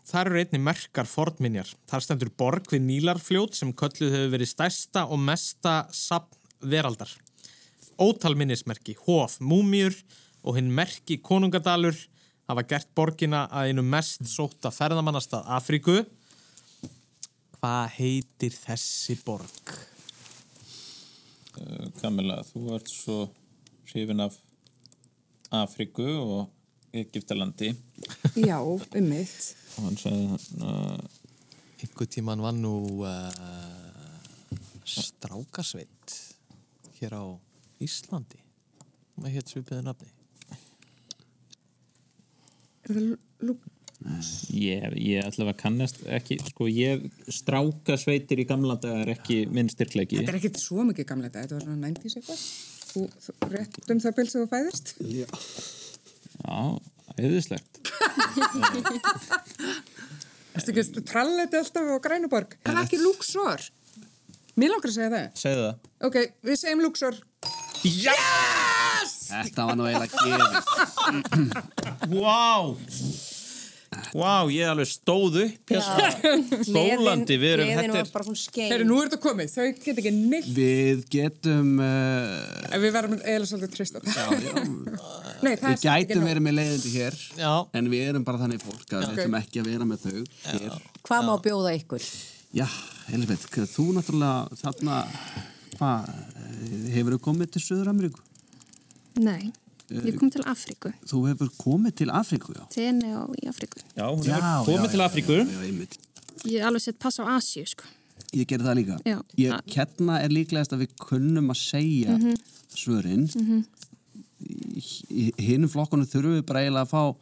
þar eru einni merkar fornminjar. Þar stendur borg við Nílarfljót sem kölluð hefur verið stærsta og mesta sapn veraldar. Ótal minnismerki, hof, múmjur og hinn merki konungadalur hafa gert borgina að einu mest sóta ferðamannastað Afríku. Hvað heitir þessi borg? Uh, Kamila, þú ert svo hrifin af Afriku og Egiptalandi Já, um mitt. og hann sagði uh, einhver tíman var nú uh, strákasveit hér á Íslandi með hétt svipiðu nafni er lúk. Ég, ég að kannast ekki, sko, ég stráka sveitir í gamla daga er ekki minn styrklegi. Þetta er ekkert svo mikið gamla þetta, þetta var svona 90s eitthvað. Þú, þú rétt um það bils sem þú fæðist. Já. Já, auðvislegt. Þú að tralla þetta alltaf á Grænuborg. Það er ekki Luxor. Mér langar að segja það. Segðu það. Ok, við segjum Luxor. Yes! Þetta var nú eiginlega gefið. Vá! Vá, ég alveg stóð upp hérna. Skólandi, við erum Gleðin þetta var er... bara hún skein. Herru, nú er þetta komið. Þau get ekki neitt. Við getum, uh, En við verðum eiginlega svolítið trist á <laughs> það. Nei, við er gætum verið með leiðindi hér, Já. en við erum bara þannig fólk að Já. við ætlum ekki að vera með þau hér. Hvað má bjóða ykkur? Já, Elisabeth, þú náttúrulega þarna, hvað, hefur þú komið til Suður-Ameríku? Nei, ég kom til Afríku. Þú hefur komið til Afríku, já. Tene og í Afríku. Já, hún hefur komið til Afríku. Já, já, einmitt. Ég er alveg sett pass á Asíu, sko. Ég gerði það líka. Já. Ég, hérna er líklegast að við kunnum að segja Mhm. svörin. Mhm. Í hinnum flokkunum þurfum við bara eiginlega að fá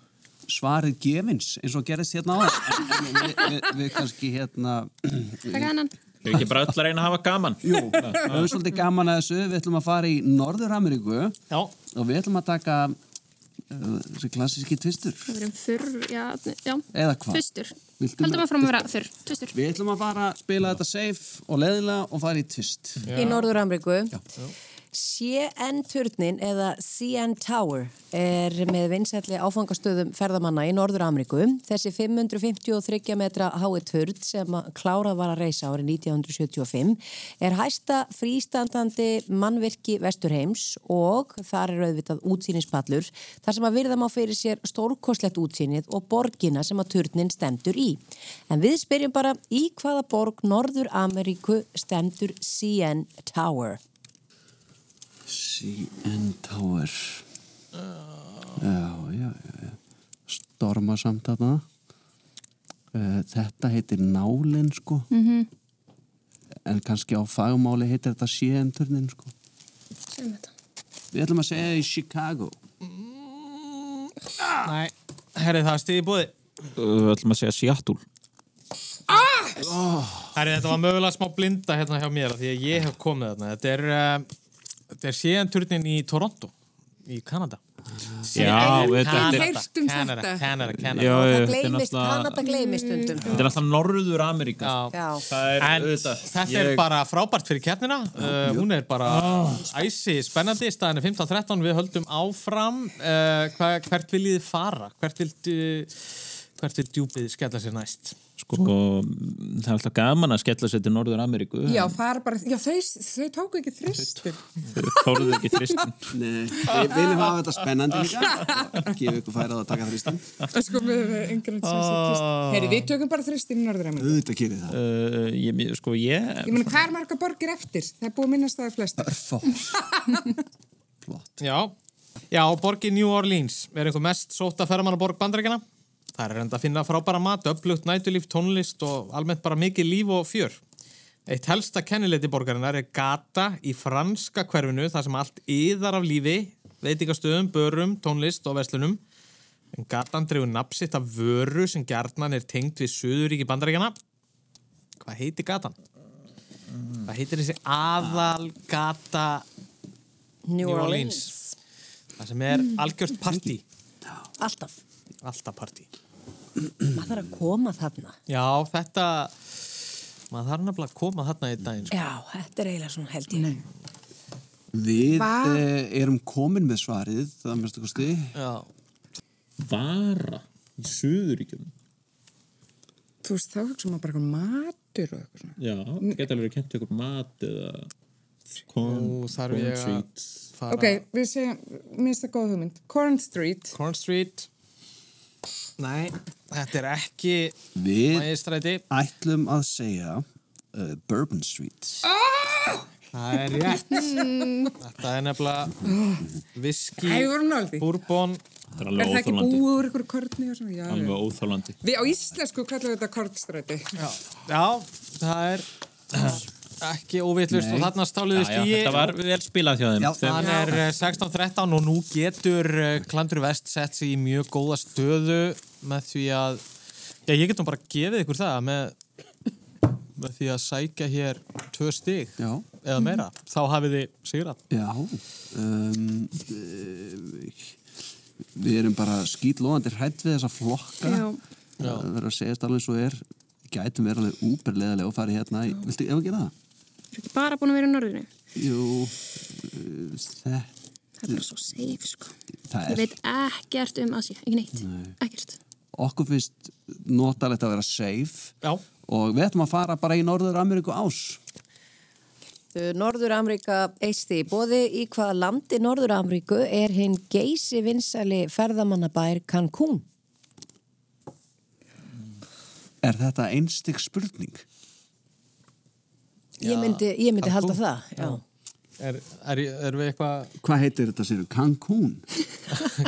svarið gefins eins og gerist hérna á það. En, en við, við, við kannski hérna... Takk hennan. Við ekki bara öll að reyna að hafa gaman. Jú, við höfum svolítið gaman að þessu. Við ætlum að fara í Norður-Ameríku Já. og við ætlum að taka uh, þessi klassíski tvistur. Við erum þurr, já, já. Eða hvað? Tvistur. Heldum að fram að vera þurr. Tvistur. Við ætlum að fara að spila þetta safe og leðilega og fara í tvist. Í Norður-Ameríku. CN-turnin eða CN Tower er með vinsætli áfangastöðum ferðamanna í Norður-Ameríku. Þessi 553 metra hái turn sem að klárað var að reysa árið 1975 er hæsta frístandandi mannvirki Vesturheims og þar er auðvitað útsýnispallur þar sem að virða má fyrir sér stórkoslegt útsýnið og borgina sem að turnin stendur í. En við spyrjum bara í hvaða borg Norður-Ameríku stendur CN Tower? CN Tower Já, já, já. Storma samt þarna uh, Þetta heitir Nálin sko Mhm. En kannski á fagmáli heitir þetta CN turnin sko Segjum þetta. Við ætlum að segja í Chicago Nei, herri það stiði búið. Við ætlum að segja Seattle. Herri þetta var mögulega smá blinda hérna hjá mér af því að ég hef komið þarna. Þetta er, uh, þetta er síðan turnin í Toronto í Kanada. Já, þetta er... Heyrst um Kanada, þetta. Kanada, Kanada. Kanada gleymist stundum. Þetta er alltaf Norður Ameríka. Já. Já. Það er En auðvitað. þetta er bara frábært fyrir keppnina. Uh, hún er bara æsi spennandi. Staðin er 15-13. Við höldum áfram. Uh, hva, hvert viljið þið fara? Hvert vildu, hvert vil djúpið skella sér næst? Sko, það er alltaf gaman að skella sér til Norður Ameríku. Já, er bara, já, þau, þau tóku ekki þristir. Þau þóruðu ekki þristin. <laughs> Nei, við viljum hafa þetta spennandi líka Gefa ykkur færað að taka þristan Sko, við sé tvist. Heyri, við tökum bara þristir í Norður-Ameríku. Auðvitað gerir það Uh, ég, sko, ég... Ég meina, hvað er marga borgir eftir? Það er búið að minnast það flestir. <laughs> Flott Já, já borgin New Orleans er einhver mest sóta ferramannaborg bandarækjana. Það er enda að finna frábæra mat, upplugt nætulíf, tónlist og almennt bara mikið líf og fjör. Eitt helsta kennileiti borgarinnar er gata í franska hverfinu þar sem allt yðar af lífi, veitingastöðum, börum, tónlist og verslunum. En gatan dreifur napsitt af vöru sem gjarnan er tengt við Suðuríki bandaríkjana. Hvað heitir gatan? Hvað heitir þessi aðal gata New Orleans. Það sem er algjört partí. Alltaf. Alltaf partí. Maður þarf að koma þarna. Já, þetta, maður þarf nefnilega að koma þarna í daginn. Sko. Já, þetta er eiginlega svona held ég. Við Va- uh, erum komin með svarið Það stið Já. Vara í Suðuríkjum. Þú veist, þá hugsa maður bara eitthvað matur og eitthvað svona. Já, það geta alveg kent ykkur mat eða corn, að fara... Ok, við segjum, minnst það góð hugmynd. Corn Street. Corn Street. Nei, þetta er ekki Við mægistræti. ætlum að segja uh, Bourbon Street Það er rétt. þetta er nefnilega viski, því. bourbon. Það er það ekki úr ykkur? Já, Alveg já. óþólandi. Við á íslensku kallum við þetta kornstræti. Já, það er <clears throat> ekki óveitlust og þarna já, í þetta var vel spilað hjá þeim. Hann er eh, 16-13 og nú getur eh, Klandur Vest sett sig í mjög góða stöðu með því að já, ég get nú bara gefið ykkur það með, með því að sækja hér tvö stig Já. eða meira, þá hafið þið sigrað Já, um, eh, við erum bara skýtlóðandi hrætt við þessa flokka. Já. Það verður að segjast alveg eins og er. Gætum verið alveg úberleðilega og farið hérna. í- Viltu, ef að gera það? Þú ekki bara búin að vera í norðinu. Jú, þetta, Það er bara svo safe, sko. það Ég er, veit ekkert um Asi, ekki neitt. Nei. Ekkert. okkur finnst notalegt að vera safe. Já. Og við ætlum að fara bara í Norður Ameríku ás. Norður Ameríka eisti bóði í hvaða landi Norður Ameríku er hinn geysi vinsæli ferðamannabær Cancún. Er þetta einstig spurning? Ég myndi, ég myndi halda það, já. er, er, er við eitthvað Hvað heitir þetta sér? Cancún?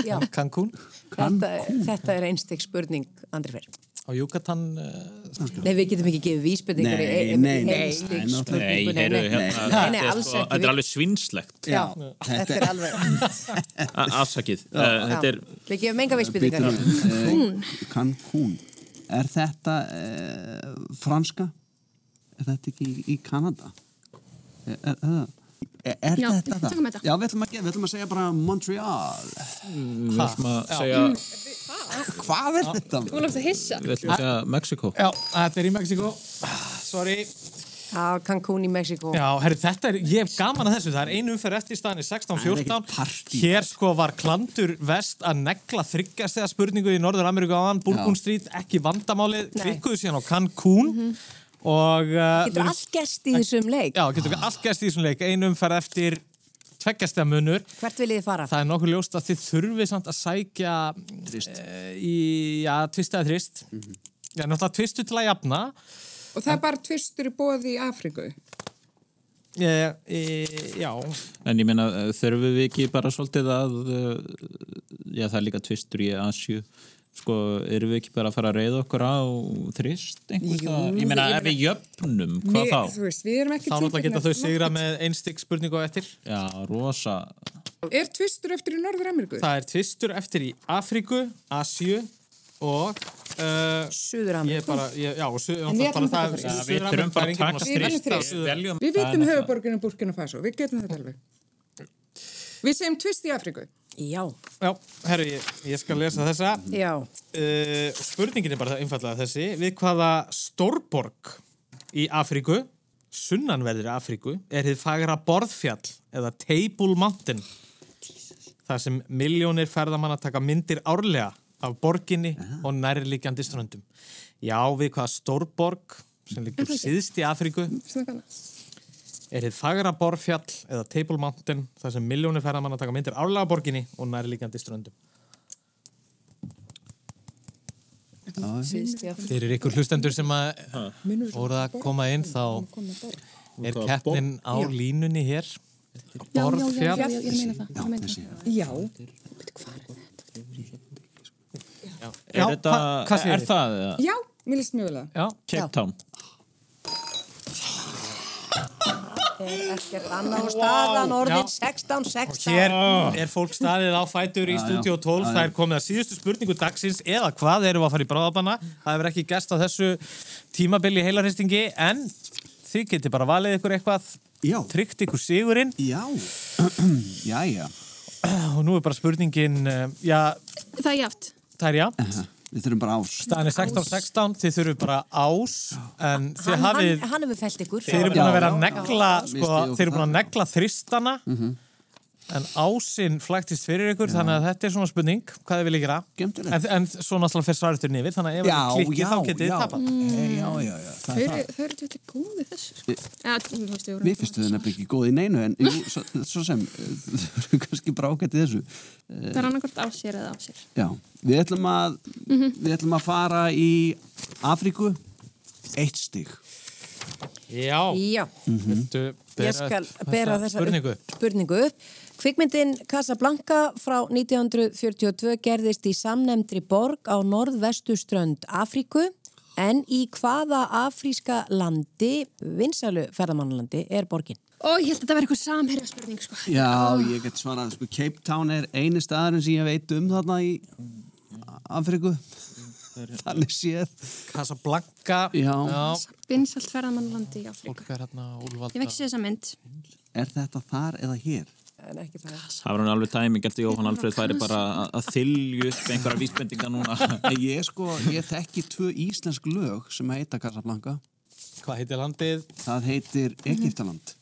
já. Cancún Þetta, þetta er einstig spurning, Andri Fer. á uh, Nei, við getum ekki gefið vísbendingar Nei, í nei, nei, hérna, þetta nei, er sko- er alveg svinslegt. Já, þetta er alveg. Afsakið. Uh, er... Við gefum enga vísbendingar. Cancún. Cancún. Er þetta uh, franska? Er þetta ekki í, í Kanada? Er, er, er, er Já, þetta það? þetta. Já, við ætlum, að, við ætlum að segja bara Montreal. Við ætlum að segja... Hvað er þetta? Þú lókt að hissa. Við ætlum að segja Mexiko. Já, þetta er í Mexiko Sorry Já, Cancún í Mexiko. Já, herri, þetta er, ég hef gaman að þessu, það er einu umferð eftir í staðinni 16-14 Hér sko var Klandur Vest að negla þryggjast eða spurningu í Norður Ameríku áðan, Bourbon Street, ekki vandamálið, klikkuðu síðan á Cancún og... Uh, Getur allt gerst í þessum leik? Já, getur allt gerst í þessum leik, einu umferð eftir tveggjastega munur. Hvert viljið þið fara? Það er nokkuð ljóst að þið þurfið samt að sækja Trist. uh, í, já, tvist eða trist. Já, náttúrulega tvistu til að jafna. Og það er bara tvistur í bóði í Afríku. E, e, já. En ég meina, eh, þurfum við ekki bara svolítið að, uh, já það er líka tvistur í Asju, sko, erum við ekki bara að fara að reyða okkur á þrist einhvers Jú? Ég meina, ef við jöfnum, hvað Við- þá? Þú veist, við erum ekki Þá náttúrulega geta þau sigra með einstík spurningu á eftir. Já, rosa. Er tvistur eftir í Norður Ameríku? Það er tvistur eftir í Afríku, Asju og... Uh, Suður Ameríku. Ég bara, ég, já, og suður En við þurfum bara að taka Suður- Við vitum höfuborginu Burkina Faso. Við getum þetta alveg. Við segjum tvist í Afríku. Já. Já, herru, ég, ég skal lesa þessa. Já. Uh, spurningin er bara einfallega þessi. Við hvaða stórborg í Afríku, sunnanverðir Afríku, er þið fagra borðfjall eða Table Mountain? Það sem miljónir ferðamanna taka myndir árlega af borginni og nærliggjandi ströndum. Já, við hvaða stórborg sem liggur síðst í Afríku er þið fagra borðfjall eða Table Mountain þar sem miljónir ferðamanna taka myndir árlega af borginni og nærliggjandi ströndum. Fyrir ykkur hlustendur sem að voru að koma inn þá er keppnin á línunni hér Borðfjall já. Já. Já, Er þetta, er það? eða? Já, mér líst mjög vel að. Já. Cape Town. Er ekkert annað. Og staðan orðin 16-16. Hér er fólk staðið á fætur í stúdíu 12 Já, já. það er komið að síðustu spurningu dagsins eða hvað erum við að fara í bráðabanna það hefur ekki gæst á þessu tímabili heilarhristingi en þið getur bara valið ykkur eitthvað. Já. tryggt ykkur sigurinn. Já, <clears throat> já, já. og nú er bara spurningin eh, já, Það er játt. það er já Við þurfum bara ás. staðan er 16-16, þið þurfum bara ás en þið Hann, hafið hann, hann hefur felt ykkur. Þeir eru búin að vera að negla, sko, þeir eru búin að negla þristana en ásinn flæktist fyrir ykkur þannig að þetta er svona spurning, hvað þið viljið gera en, en svo náttúrulega fyrir svarutur nýfið þannig að ef Já, það klikkið já, þá getið þið já. tapað Já, já, já. Þau Það er eru þetta góði þessu. sko. Við- Já, þú veist, við vorum- Mér finnst þau nefnilega ekki góð í neinu en jú, svo, svo sem þau eru kannski bara ágætt í þessu. Eh, Það er annarkvært á sér eða á sér. Já, við ætlum að við ætlum að fara í Afríku eitt stig. Já, Já. Viltu bera Ég skal bera þessa spurningu upp, spurningu upp. Kvikmyndin Casablanca frá 1942 gerðist í samnemndri borg á norðvestuströnd Afríku En í hvaða afríska landi, vinsælu ferðamannlandi, er borgin? Ó, ég held að þetta verði eitthvað samherja spurning, sko. Já, ég get svarað, sko, Cape Town er eini staðurinn sem ég veit um þarna í Afriku. Þannig séð. Casablanca. Vinsalt ferðamannlandi í er hérna. Ég sér þessa mynd. Er þetta þar eða hér? En ekki það. Það var hann alveg tæmi, gert Jóhann Alfred færi bara að- þylju upp einhverja vísbendinga núna. <laughs> Ég sko, ég þekki tvö íslensk lög sem heita Casablanca. Hvað heitir landið? Það heitir Egiptaland.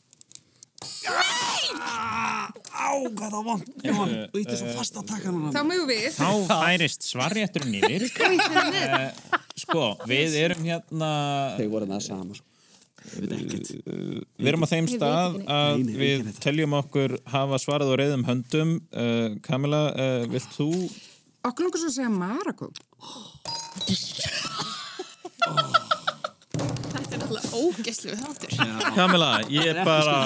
Á, hvað það vant. Jón, og er svo fast að taka núna. Þá mögum við. Þá færist svarrétturinn yfir. Eh, Sko, við erum hérna... Þeir voru það sama, sko. Við erum á þeim stað að Nei, nei, við teljum okkur hafa svarað og reyðum höndum. Uh, Kamila, uh, vilt þú... Okkur langar svo að segja Marokko. Þetta er alltaf ógeslu þáttur. Kamila, ég er bara...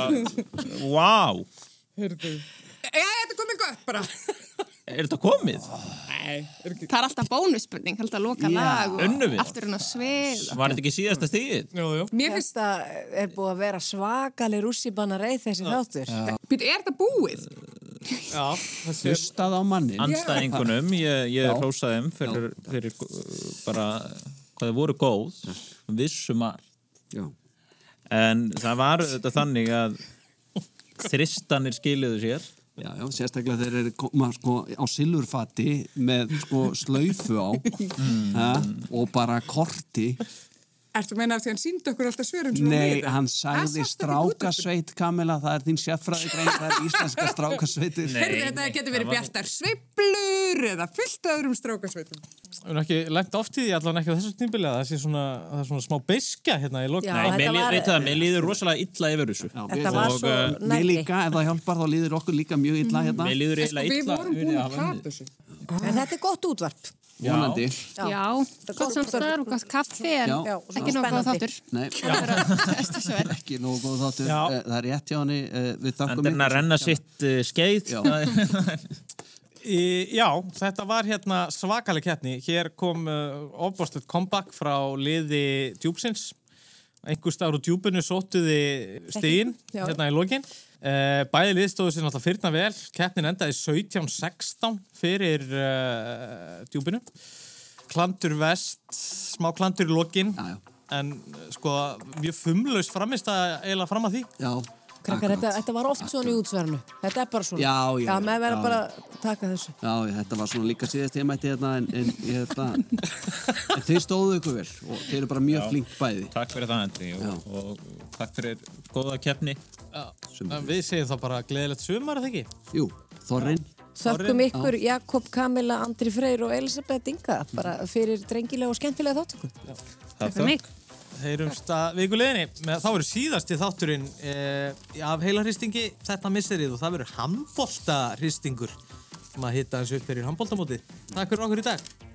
Vá! Hörðu. Já, þetta er komið gott bara. Er þetta komið? Nei. Það er alltaf bónusspurning, alltaf að loka lag og aftur hún að svið. Var þetta ekki síðasta stíðið? Jú, jú. Mér finnst það er búið að vera svakalig rússibanna reið þessi þáttur. Býtu, er þetta búið? Já, þessi... Hlustað á mannin. Anstæðingunum, ég, ég hrósaði þeim fyrir, fyrir bara hvað þau voru góð, vissum allt. Já. En það var þetta þannig að þristanir skiluðu sér. Já, já, sérstaklega þeir eru koma sko á silfurfati með sko slaufu á ha, og bara korti. Ertu að meina af því að hann síndi okkur alltaf svörum Nei, hann sagði strákasveit, Kamila, það er þín sérfræðigrein, það er íslenska <laughs> strákasveitir. Herðu, þetta getur verið bjartar sveiflur eða fullt öðrum strákasveitum. Við erum ekki lengt oft í því allan ekki á þessu tímbili að það sé svona, það er svona smá beiskja hérna í lokna. Nei, mér, var... veit það, mér líður rosalega illa yfir þessu. Þetta var svo uh, nærri. Við líka, ef það hjálpar, þá líður okkur líka mjög illa hérna. Mér líður gott. Vonandi. Já, gott samstæðar og gott kaffi en Já. ekki nóg góð þáttur. Nei, ekki nógu góð þáttur. Já. Eh, Það er rétt hjá henni, eh, við þakkum það er að renna sitt uh, skeið. Í, já, þetta var hérna svakaleg keppni. Hér kom uh, ofbástlegt comeback frá liði djúpsins. Einhver staður úr djúpinu sóttuði stíðin Já. hérna í lokin. Uh, bæði lið stóðu sér náttúrulega fyrna vel. Keppnin endaði 17-16 fyrir uh, djúpinu. Klandur vest, smá klandur í lokin. En uh, sko, mjög fumlaus framist að eiginlega fram að því. Já. Krakkar, þetta, þetta var oft svona í útsverðinu. Þetta er bara svona. Já, já, Já, með verða já. bara að taka þessu. Já, þetta var svona líka síðast ég mætti hérna en, en ég þetta en þeir stóðu ykkur vel og þeir eru bara mjög Já. flink bæði Takk fyrir það, Andri, og, og takk fyrir góða keppni. Já, en við segjum þá bara gleðilegt sumar, eða ekki? Jú, Þorrin Þökkum ykkur Jakob, Kamila, Andri Freyr og Elisabeth Inga bara fyrir drengilega og skemmtilega þáttöku. Takk fyrir mig. Heyrumst að vikuleginni. Þá verður síðasti þátturinn eh, af heilarhristingi þetta misserið og það verður handbolta hristingur. Maður hitta hans upp fyrir handboltamótið. Takk fyrir okkur í dag.